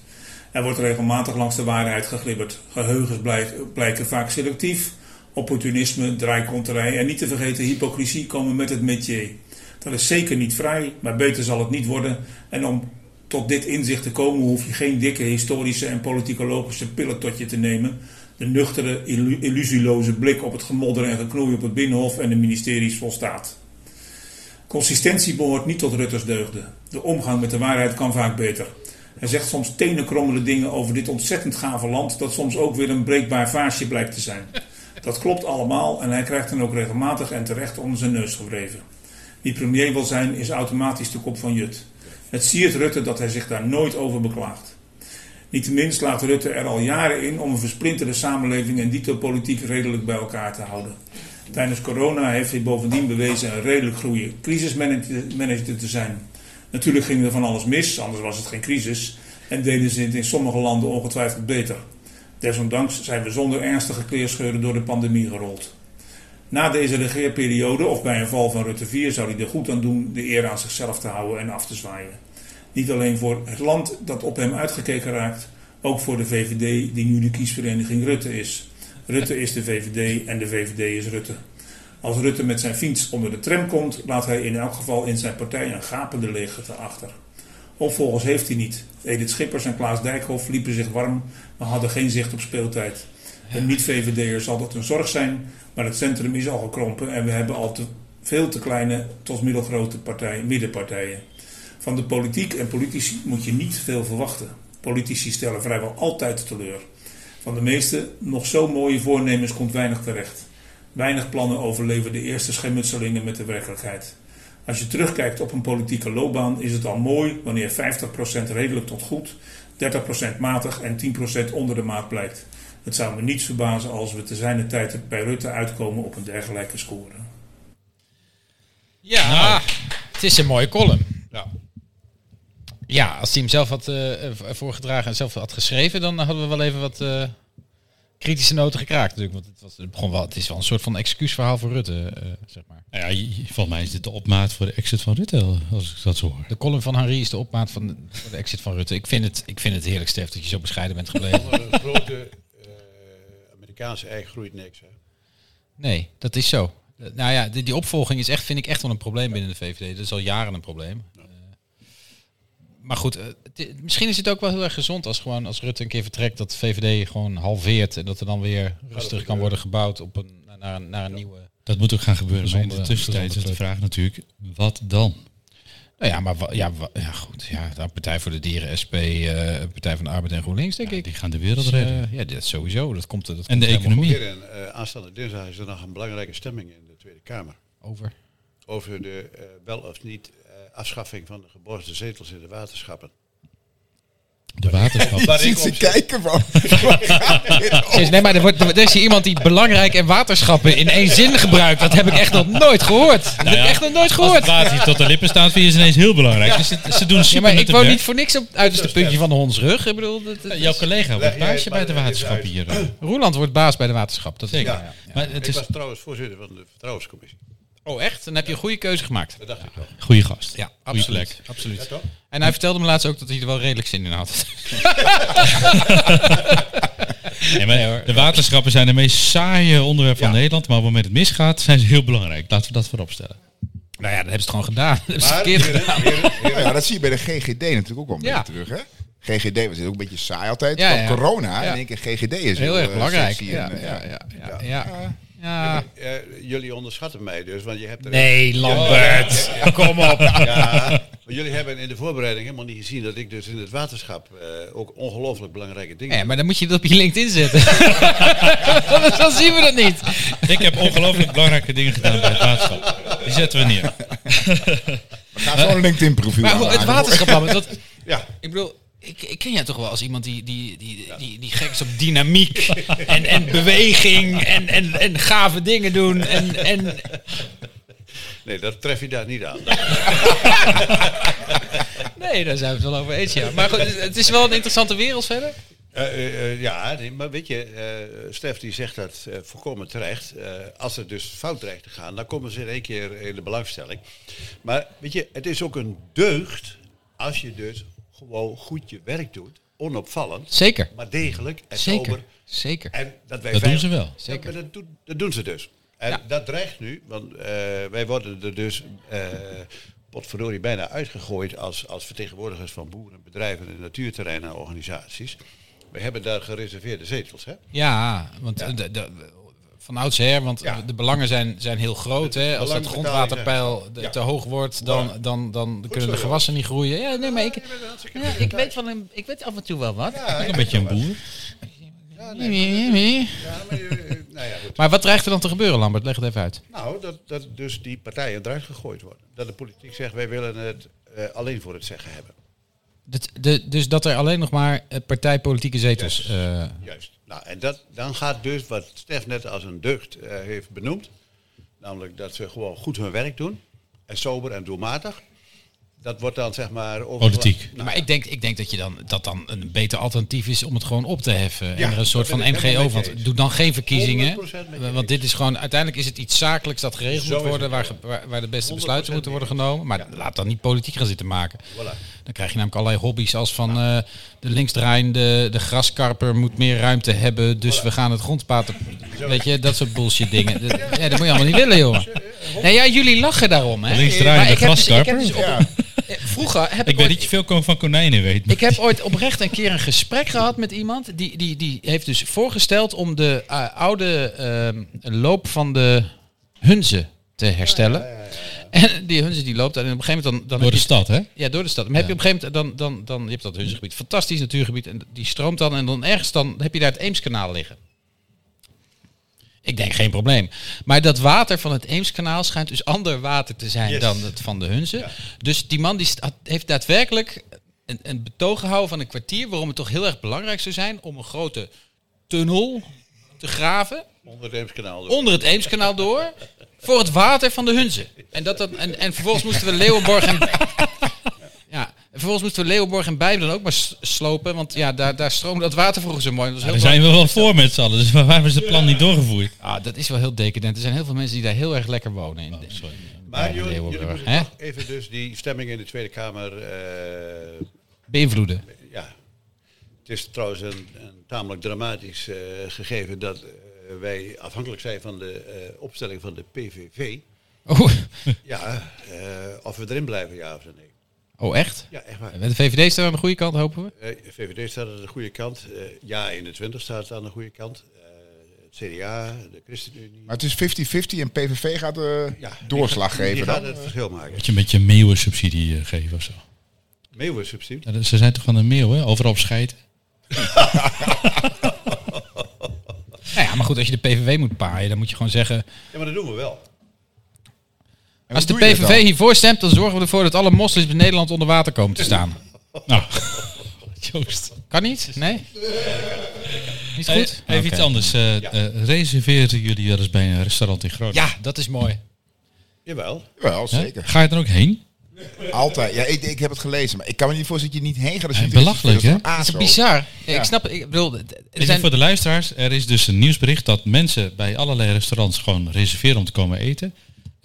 Er wordt regelmatig langs de waarheid geglibberd. Geheugens blijk- blijken vaak selectief. Opportunisme, draaikonterij en niet te vergeten hypocrisie komen met het métier. Dat is zeker niet vrij, maar beter zal het niet worden. En om tot dit inzicht te komen hoef je geen dikke historische en politicologische pillen tot je te nemen. De nuchtere, illu- illusieloze blik op het gemodder en geknoei op het Binnenhof en de ministeries volstaat. Consistentie behoort niet tot Rutters deugden. De omgang met de waarheid kan vaak beter. Hij zegt soms tenenkrommende dingen over dit ontzettend gave land, dat soms ook weer een breekbaar vaasje blijkt te zijn. Dat klopt allemaal en hij krijgt dan ook regelmatig en terecht onder zijn neus gewreven. Wie premier wil zijn, is automatisch de kop van Jut. Het siert Rutte dat hij zich daar nooit over beklaagt. Niettemin slaat Rutte er al jaren in om een versplinterde samenleving en dito politiek redelijk bij elkaar te houden. Tijdens corona heeft hij bovendien bewezen een redelijk goede crisismanager te zijn. Natuurlijk ging er van alles mis, anders was het geen crisis. En deden ze het in sommige landen ongetwijfeld beter. Desondanks zijn we zonder ernstige kleerscheuren door de pandemie gerold. Na deze regeerperiode, of bij een val van Rutte 4, zou hij er goed aan doen de eer aan zichzelf te houden en af te zwaaien. Niet alleen voor het land dat op hem uitgekeken raakt, ook voor de VVD die nu de kiesvereniging Rutte is. Rutte is de VVD en de VVD is Rutte. Als Rutte met zijn fiets onder de tram komt, laat hij in elk geval in zijn partij een gapende leegte achter. Opvolgers heeft hij niet. Edith Schippers en Klaas Dijkhoff liepen zich warm, maar hadden geen zicht op speeltijd. Een niet-VVD'er zal dat een zorg zijn, maar het centrum is al gekrompen en we hebben al te, veel te kleine tot middelgrote partijen, middenpartijen. Van de politiek en politici moet je niet veel verwachten. Politici stellen vrijwel altijd teleur. Van de meeste nog zo mooie voornemens komt weinig terecht. Weinig plannen overleven de eerste schermutselingen met de werkelijkheid. Als je terugkijkt op een politieke loopbaan, is het al mooi wanneer 50% redelijk tot goed, 30% matig en 10% onder de maat blijkt. Het zou me niets verbazen als we te zijner tijd bij Rutte uitkomen op een dergelijke score. Ja, het is een mooie column. Ja. Ja, als hij hem zelf had eh, voorgedragen en zelf had geschreven, dan hadden we wel even wat eh, kritische noten gekraakt natuurlijk. Want het, was, het, begon wel, het is wel een soort van excuusverhaal voor Rutte, eh, zeg maar. Nou ja, volgens mij is dit de opmaat voor de exit van Rutte, als ik dat zo hoor. De column van Henri is de opmaat van de, voor de exit van Rutte. Ik vind het, ik vind het heerlijk, Stef, dat je zo bescheiden bent gebleven. Voor een grote eh, Amerikaanse ei groeit niks. Hè. Nee, dat is zo. Nou ja, die, die opvolging is echt, vind ik echt wel een probleem binnen de VVD. Dat is al jaren een probleem. Maar goed, eh, misschien is het ook wel heel erg gezond als gewoon als Rutte een keer vertrekt dat de VVD gewoon halveert en dat er dan weer rustig kan worden gebouwd op een, naar, een, naar een nieuwe. Dat moet ook gaan gebeuren. Maar in de Gezonde- tussentijd is de gezonde vraag natuurlijk, wat dan? Nou ja, maar wa- ja, wa- ja goed. Ja, de Partij voor de Dieren, SP, eh, Partij van de Arbeid en GroenLinks, denk ik. Die gaan de wereld Dus, redden. eh, ja, dat sowieso. Dat komt, dat En komt de economie. Eh, aanstaande dinsdag is er nog een belangrijke stemming in de Tweede Kamer. Over. Over de eh, wel of niet eh, afschaffing van de geborgde zetels in de waterschappen. De waterschap. Waar Ziet ik ze kijken van. Nee, maar er, wordt, er is hier iemand die belangrijk en waterschappen in één zin gebruikt. Dat heb ik echt nog nooit gehoord. Dat heb ik echt nog nooit Als gehoord. het water hier tot de lippen staat, vind je ze ineens heel belangrijk. Dus het- ze doen Ja, super maar met ik woon niet voor niks op het uiterste puntje van de hondsrug. Ik bedoel, dat, dat- Jouw collega Leg wordt baasje bij de maar waterschap hier. Roeland wordt baas bij de waterschap. Dat is Zeker. Ja. Maar het Ik is was trouwens voorzitter van de Vertrouwenscommissie. Oh, echt? Dan heb je een goede keuze gemaakt. Dat dacht ik wel. een goede gast. Ja, Goeie absoluut. plek. absoluut. Ja? En hij vertelde me laatst ook dat hij er wel redelijk zin in had. Nee, maar de waterschappen zijn de meest saaie onderwerp van Ja. Nederland. Maar op het moment het misgaat, zijn ze heel belangrijk. Laten we dat voorop stellen. nou ja, dat hebben ze het gewoon gedaan. Dat Maar verkeerd heren, gedaan. heren, heren, ja, dat zie je bij de GGD natuurlijk ook wel een Ja. beetje terug, hè? GGD was ook een beetje saai altijd. Ja, corona. Ja. In één keer GGD is Heel erg eh, belangrijk. sexy Ja, en, eh, ja, ja, ja, ja. Eh, jullie onderschatten mij dus, want je hebt er... Nee, Lambert. Kom op. Jullie hebben in de voorbereiding helemaal niet gezien dat ik dus in het waterschap eh, ook ongelooflijk belangrijke dingen Ja, maar dan moet je het op je LinkedIn zetten. Anders dan zien we dat niet. Ik heb ongelooflijk belangrijke dingen gedaan bij het waterschap. Die zetten we neer. Gaan zo'n LinkedIn profiel Maar het waterschap, Lambert, dat, Ja, ik bedoel, ik, ik ken jij toch wel als iemand die, die, die, die, die gek is op dynamiek en, en beweging en, en, en gave dingen doen. En, en, nee, dat tref je daar niet aan. nee, daar zijn we het wel over eens, ja. Maar goed, het is wel een interessante wereld verder. Eh, eh, eh, ja, nee, maar weet je, eh Stef die zegt dat volkomen terecht. Als het dus fout dreigt te gaan, dan komen ze in één keer in de belangstelling. Maar weet je, het is ook een deugd als je dus gewoon goed je werk doet. Onopvallend, Zeker. maar degelijk en Zeker. sober. Zeker. En dat wij Dat doen ze wel. Zeker. dat, doen, dat doen ze dus. En Ja. dat dreigt nu, want eh, wij worden er dus eh potverdorie bijna uitgegooid als, als vertegenwoordigers van boeren, bedrijven en natuurterreinen en organisaties. We hebben daar gereserveerde zetels, hè? Ja, want De, de, van oudsher, want Ja. de belangen zijn, zijn heel groot. Hè? Als dat belangenbetalingen grondwaterpeil Ja. te hoog wordt, dan, Voilà. dan, dan kunnen zo, de gewassen niet groeien. Ja, nee, maar ik, ja, ik, weet van een, ik weet af en toe wel wat. Ja, Een beetje een boer. ja, nee, ja, maar, nou ja, goed. Maar wat dreigt er dan te gebeuren, Lambert? Leg het even uit. Nou, dat, dat dus die partijen eruit gegooid worden. Dat de politiek zegt, wij willen het eh, alleen voor het zeggen hebben. Dat, de, dus dat er alleen nog maar eh, partijpolitieke zetels... Yes. eh, Juist. Nou, en dat, dan gaat dus wat Stef net als een deugd eh, heeft benoemd. Namelijk dat ze gewoon goed hun werk doen. En sober en doelmatig. Dat wordt dan zeg maar... over- Politiek. Nou, maar ik denk, ik denk dat je dan, dat dan een beter alternatief is om het gewoon op te heffen. Ja, en er een soort van MGO je eens. Doe dan geen verkiezingen. 100% met je Want dit is gewoon, uiteindelijk is het iets zakelijks dat geregeld Zo moet worden, waar, waar, waar de beste 100% besluiten moeten worden genomen. Maar laat dan niet politiek gaan zitten maken. Voilà. Dan krijg je namelijk allerlei hobby's als van eh, de linksdraaiende, de graskarper moet meer ruimte hebben, dus we gaan het grondpaten. Weet je, dat soort bullshit dingen. Dat, ja, dat moet je allemaal niet willen, jongen. Nee, ja, jullie lachen daarom, hè? Linksdraaiende dus- graskarper? Eh, Vroeger heb Ik ik weet ooit- dat je veel van konijnen weet. ik heb ooit oprecht een keer een gesprek gehad met iemand. Die, die, die heeft dus voorgesteld om de eh, oude ehm, loop van de hunze te herstellen. En die hunze die loopt en op een gegeven moment dan... dan Door heb de je- stad, hè? Ja, door de stad. Maar heb je op een gegeven moment dan, dan, dan je hebt dat hunzegebied, fantastisch natuurgebied en die stroomt dan en dan ergens dan heb je daar het Eemskanaal liggen. Ik denk geen probleem. Maar dat water van het Eemskanaal schijnt dus ander water te zijn Yes. dan het van de Hunze. Dus die man die heeft daadwerkelijk een, een betoog gehouden van een kwartier... waarom het toch heel erg belangrijk zou zijn om een grote tunnel te graven... Onder het Eemskanaal. onder het Eemskanaal door... voor het water van de Hunze. En, dat, dat, en, en vervolgens moesten we Leeuwenborg en... Vervolgens moesten we Leeuwenborg en Bijbel dan ook maar slopen. Want ja, daar, daar stroomde dat water vroeger zo mooi. Dat was Daar heel zijn we wel voor met z'n allen. Dus waarom is het plan niet doorgevoerd? Ah, dat is wel heel decadent. Er zijn heel veel mensen die daar heel erg lekker wonen. In, Maar bij jullie, jullie moeten even dus die stemming in de Tweede Kamer... eh, Beïnvloeden. ja, het is trouwens een, een tamelijk dramatisch eh, gegeven dat eh, wij afhankelijk zijn van de eh, opstelling van de PVV. Oh, Ja, eh, of we erin blijven, ja of nee. Oh, echt? Ja, echt waar. Met de VVD staan we aan de goede kant, hopen we. Eh, VVD staat aan de goede kant. eh ja, 21 staat aan de goede kant. Eh, het CDA, de ChristenUnie. Maar het is 50-50 en PVV gaat de Ja, doorslag die, geven Die dan. gaat het verschil maken. Dat je een beetje een meeuwensubsidie eh, geven of zo. Meeuwensubsidie. Ja, ze zijn toch van de meeuw, hè? Overal op scheiden. Nou ja, maar goed, als je de PVV moet paaien, dan moet je gewoon zeggen... Ja, maar dat doen we wel. En Als de PVV hiervoor stemt, dan zorgen we ervoor dat alle moslims in Nederland onder water komen te staan. Nou, Joost. Kan niet? Nee? Niet Eh, goed? Even iets anders. eh eh, reserveren jullie wel eens bij een restaurant in Groningen? Ja, dat is mooi. Jawel. Wel, zeker. Ga je er ook heen? Altijd. Ja, ik, ik heb het gelezen, maar ik kan me niet voorstellen dat je niet heen gaat. Als je Eh, niet is. belachelijk, hè? Dat is bizar. Ja, Ja. Ik snap, ik bedoel, er zijn, voor de luisteraars, er is dus een nieuwsbericht dat mensen bij allerlei restaurants gewoon reserveren om te komen eten.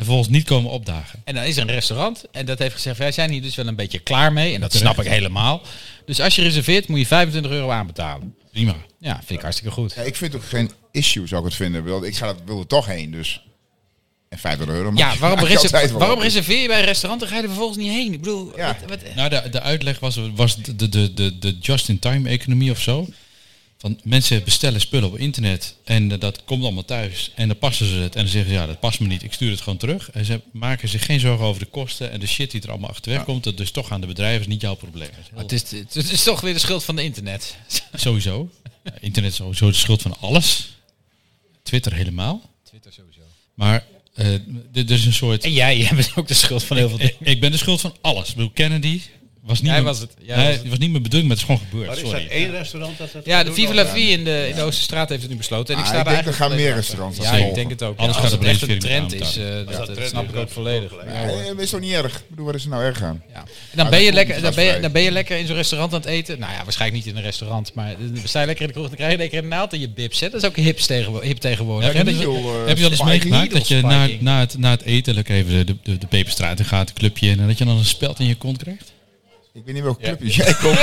En volgens niet komen opdagen. en dan is er een restaurant en dat heeft gezegd, wij zijn hier dus wel een beetje klaar mee. En dat Terecht. snap ik helemaal. Dus als je reserveert, moet je 25 euro aanbetalen. Prima. Ja, vind ik hartstikke goed. Ja, ik vind het ook geen issue, zou ik het vinden. Want Ik ga dat, wil er toch heen, dus... En 50 euro Ja, waarom, maak je reser- altijd wel waarom reserveer je bij een restaurant en ga je er vervolgens niet heen? Ik bedoel, Ja. wat, wat- Nou, de, de uitleg was, was de, de, de, de, de just-in-time economie of zo. Van mensen bestellen spullen op internet en eh, dat komt allemaal thuis. En dan passen ze het en dan zeggen ze ja, dat past me niet. Ik stuur het gewoon terug. En ze maken zich geen zorgen over de kosten en de shit die er allemaal achterweg komt. Dat dus toch aan de bedrijven is niet jouw probleem. Dat is heel- het, is, het is toch weer de schuld van de internet. Sowieso. Ja, internet is sowieso de schuld van alles. Twitter helemaal. Twitter sowieso. Maar eh, er is een soort... En jij, jij bent ook de schuld van heel veel Ik, dingen. ik ben de schuld van alles. Ik bedoel, Kennedy was niet, Jij mijn- was het. Jij Nee, was het. het was niet mijn bedoeling, maar het is gewoon gebeurd. Maar is Sorry. dat één restaurant dat dat Ja, de? Viva la Vie in de, in de Oosterstraat heeft het nu besloten. En ik Ah, sta ik daar denk er gaan meer restaurants Ja, ik denk het ook. Anders Ja, gaat als het het echt een trend is, eh, dat, snap is, ik ook is volledig. Ja. Ja, is toch niet erg? Ik bedoel, wat is er nou erg aan? Ja. En dan Ah, ben, je lekker, dan, ben je, gastvrij. dan ben je lekker in zo'n restaurant aan het eten. Nou ja, waarschijnlijk niet in een restaurant, maar dan sta je lekker in de kroeg. Dan krijg je lekker een naald in je bips. Hè. Dat is ook hips hip tegenwoordig. Ja, heb, je, eh, heb je al eens meegemaakt dat je na, het, na het eten lekker even de, de, de peperstraat in gaat, een clubje in, en dat je dan een speld in je kont krijgt? Ik weet niet welke clubjes jij komt.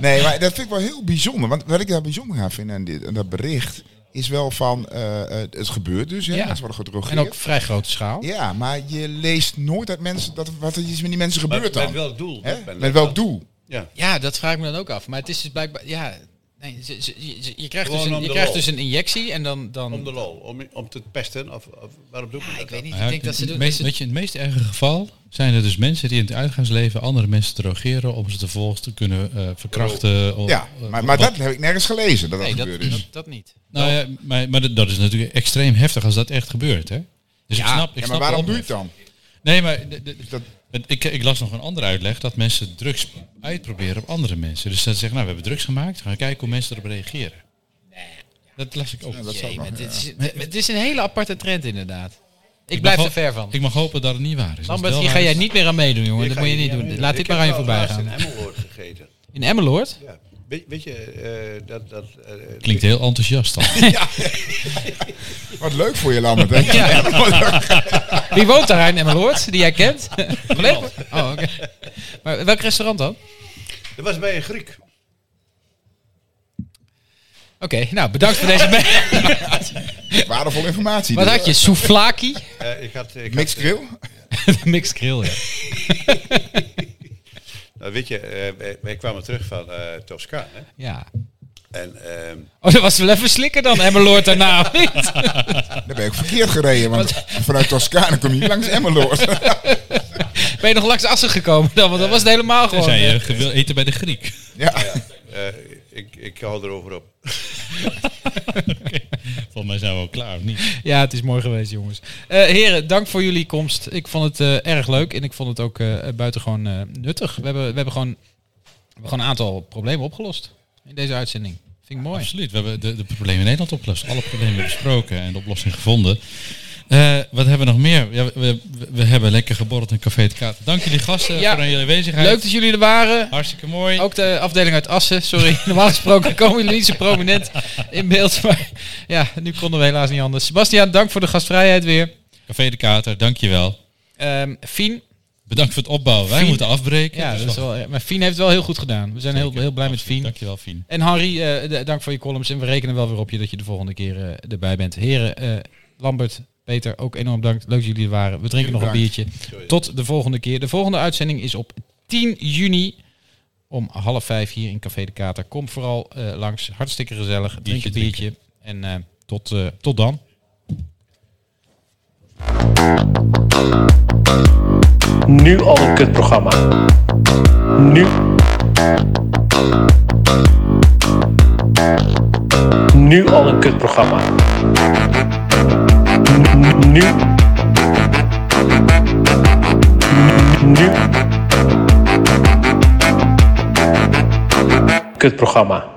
nee, maar dat vind ik wel heel bijzonder. Want wat ik daar bijzonder aan vind aan, dit, aan dat bericht... is wel van, eh, eh, het gebeurt dus. Hè? Ja. Mensen worden gedrogeerd. En ook vrij grote schaal. Ja, maar je leest nooit uit mensen dat, wat er iets met die mensen gebeurt Met, dan. met welk doel? Hè? Met welk doel? Ja. Ja, dat vraag ik me dan ook af. Maar het is dus blijkbaar... Ja, nee, ze- ze- je, je krijgt, dus een, je krijgt lol. dus een injectie en dan... dan Om de lol, om, om te pesten? Of, of waarom doe dat? ik weet niet, ja, ik denk dat ze het doen... meest, weet je, in het meest erge geval zijn er dus mensen die in het uitgaansleven andere mensen drogeren om ze vervolgens te kunnen eh, verkrachten. of- Ja, maar, maar dat heb ik nergens gelezen, dat dat nee, dat, gebeurd is. dat, dat niet. Nou ja, maar, maar dat- is natuurlijk extreem heftig als dat echt gebeurt, hè? Dus ik Ja, snap, ik ja, snap maar de waarom doe je ophef. het dan? Nee, maar de- de- Dat, ik, ik las nog een andere uitleg dat mensen drugs uitproberen op andere mensen. Dus dat ze zeggen, nou, we hebben drugs gemaakt, we gaan kijken hoe mensen erop reageren. Dat las ik ook. dat Jee, maar dit is, het is een hele aparte trend inderdaad. Ik, Ik blijf er ver van. Ik mag hopen dat het niet waar is. Lambert, wel hier ga jij niet meer aan meedoen, jongen. Dat moet je niet doen. Laat dit Ik maar aan je voorbij gaan. in Emmeloord gegeten. In Emmeloord? Ja. Weet, weet je, eh, dat... dat eh, Klinkt heel enthousiast dan. wat leuk voor je, Lambert. hè? Ja. Wie woont daar in Emmeloord, die jij kent? Collega? Oh, oké. Maar welk restaurant dan? Dat was bij een Griek. Oké, nou bedankt voor deze Waardevolle informatie. Wat dit. had je? Souvlaki? Eh, ik had, ik Mixed had, grill? Mixed grill, ja. Nou, weet je, eh, wij, wij kwamen terug van eh Toscaan. Hè? ja. En ehm, Oh, dat was wel even slikken dan, Emmeloord daarna, of niet? Daar ben ik verkeerd gereden, want vanuit Toscane kom je niet langs Emmeloord. Ben je nog langs Assen gekomen dan? Want dat was het helemaal Dan gewoon. zei eh, je, je wil eten bij de Griek. ja. eh, ik ik hou erover op. Volgens mij zijn we al klaar, of niet? Ja, het is mooi geweest, jongens. Eh, heren, dank voor jullie komst. Ik vond het eh, erg leuk en ik vond het ook eh buitengewoon eh, nuttig. We hebben, we, hebben gewoon, we hebben gewoon een aantal problemen opgelost in deze uitzending. Vind ik mooi. Absoluut. We hebben de, de problemen in Nederland opgelost. Alle problemen besproken en de oplossing gevonden. Eh, wat hebben we nog meer? Ja, we, we, hebben lekker geborreld in Café de Kater. Dank jullie gasten Ja. voor jullie aanwezigheid. Leuk dat jullie er waren. Hartstikke mooi. Ook de afdeling uit Assen, sorry. Normaal gesproken komen jullie niet zo prominent in beeld. Maar ja, nu konden we helaas niet anders. Sebastiaan, dank voor de gastvrijheid weer. Café de Kater, dankjewel. Ehm Fien, Bedankt voor het opbouwen. Wij Fien- moeten afbreken. ja, dus dat is wel, maar Fien heeft het wel heel goed gedaan. We zijn heel, Zeker. heel blij met. Fien. Dankjewel, Fien. En Harry, eh, dank voor je columns. En we rekenen wel weer op je dat je de volgende keer eh, erbij bent. Heren, Lambert, Peter, ook enorm bedankt. Leuk dat jullie er waren. We drinken nog een biertje. Tot de volgende keer. De volgende uitzending is op 10 juni om half vijf hier in Café de Kater. Kom vooral eh, langs. Hartstikke gezellig. Drink Biertje een biertje. En eh, tot, eh, tot dan. Nu al een kutprogramma. Nu. Nu al een kutprogramma. Nu. Nu. Kutprogramma.